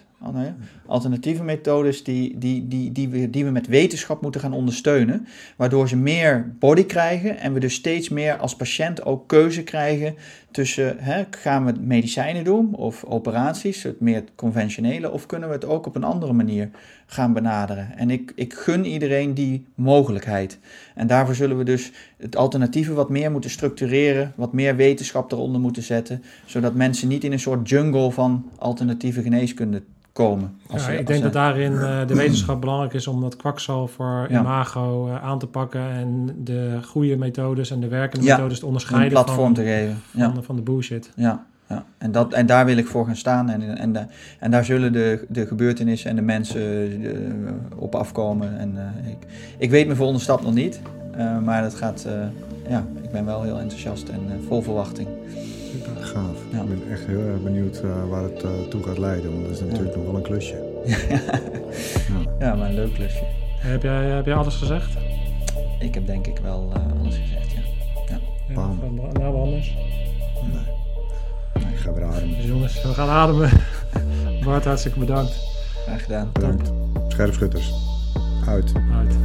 Alternatieve methodes die, die, die, die, we, die we met wetenschap moeten gaan ondersteunen. Waardoor ze meer body krijgen. En we dus steeds meer als patiënt ook keuze krijgen tussen hè, gaan we medicijnen doen of operaties, het meer conventionele, of kunnen we het ook op een andere manier gaan benaderen. En ik, ik gun iedereen die mogelijkheid. En daarvoor zullen we dus het alternatieve wat meer moeten structureren, wat meer wetenschap eronder moeten zetten, zodat mensen niet in een soort jungle van alternatieve geneeskunde komen. Als Ja, ze- ik als denk dat daarin eh, de wetenschap belangrijk is om dat kwakzalver Ja. imago eh, aan te pakken en de goede methodes en de werkende Ja, methodes te een onderscheiden platform van, te geven. Ja. van, van de bullshit. Ja, ja. En, dat, en daar wil ik voor gaan staan. En, en, da- en daar zullen de, de gebeurtenissen en de mensen eh, op afkomen. En, eh, ik, ik weet mijn volgende stap nog niet. eh, maar dat gaat, eh, ja, ik ben wel heel enthousiast en vol verwachting. Super. Gaaf. Ja. Ik ben echt heel erg benieuwd eh, waar het eh, toe gaat leiden. Want dat is natuurlijk nog wel een klusje. Ja, maar een leuk klusje. Heb jij, heb jij alles gezegd? Ik heb denk ik wel eh, alles gezegd, ja. Ja, Bam. Nou, anders. Ik ga weer ademen. Dus jongens, we gaan ademen. Bart, hartstikke bedankt. Graag gedaan. Bedankt. Scherpschutters. Uit. Uit.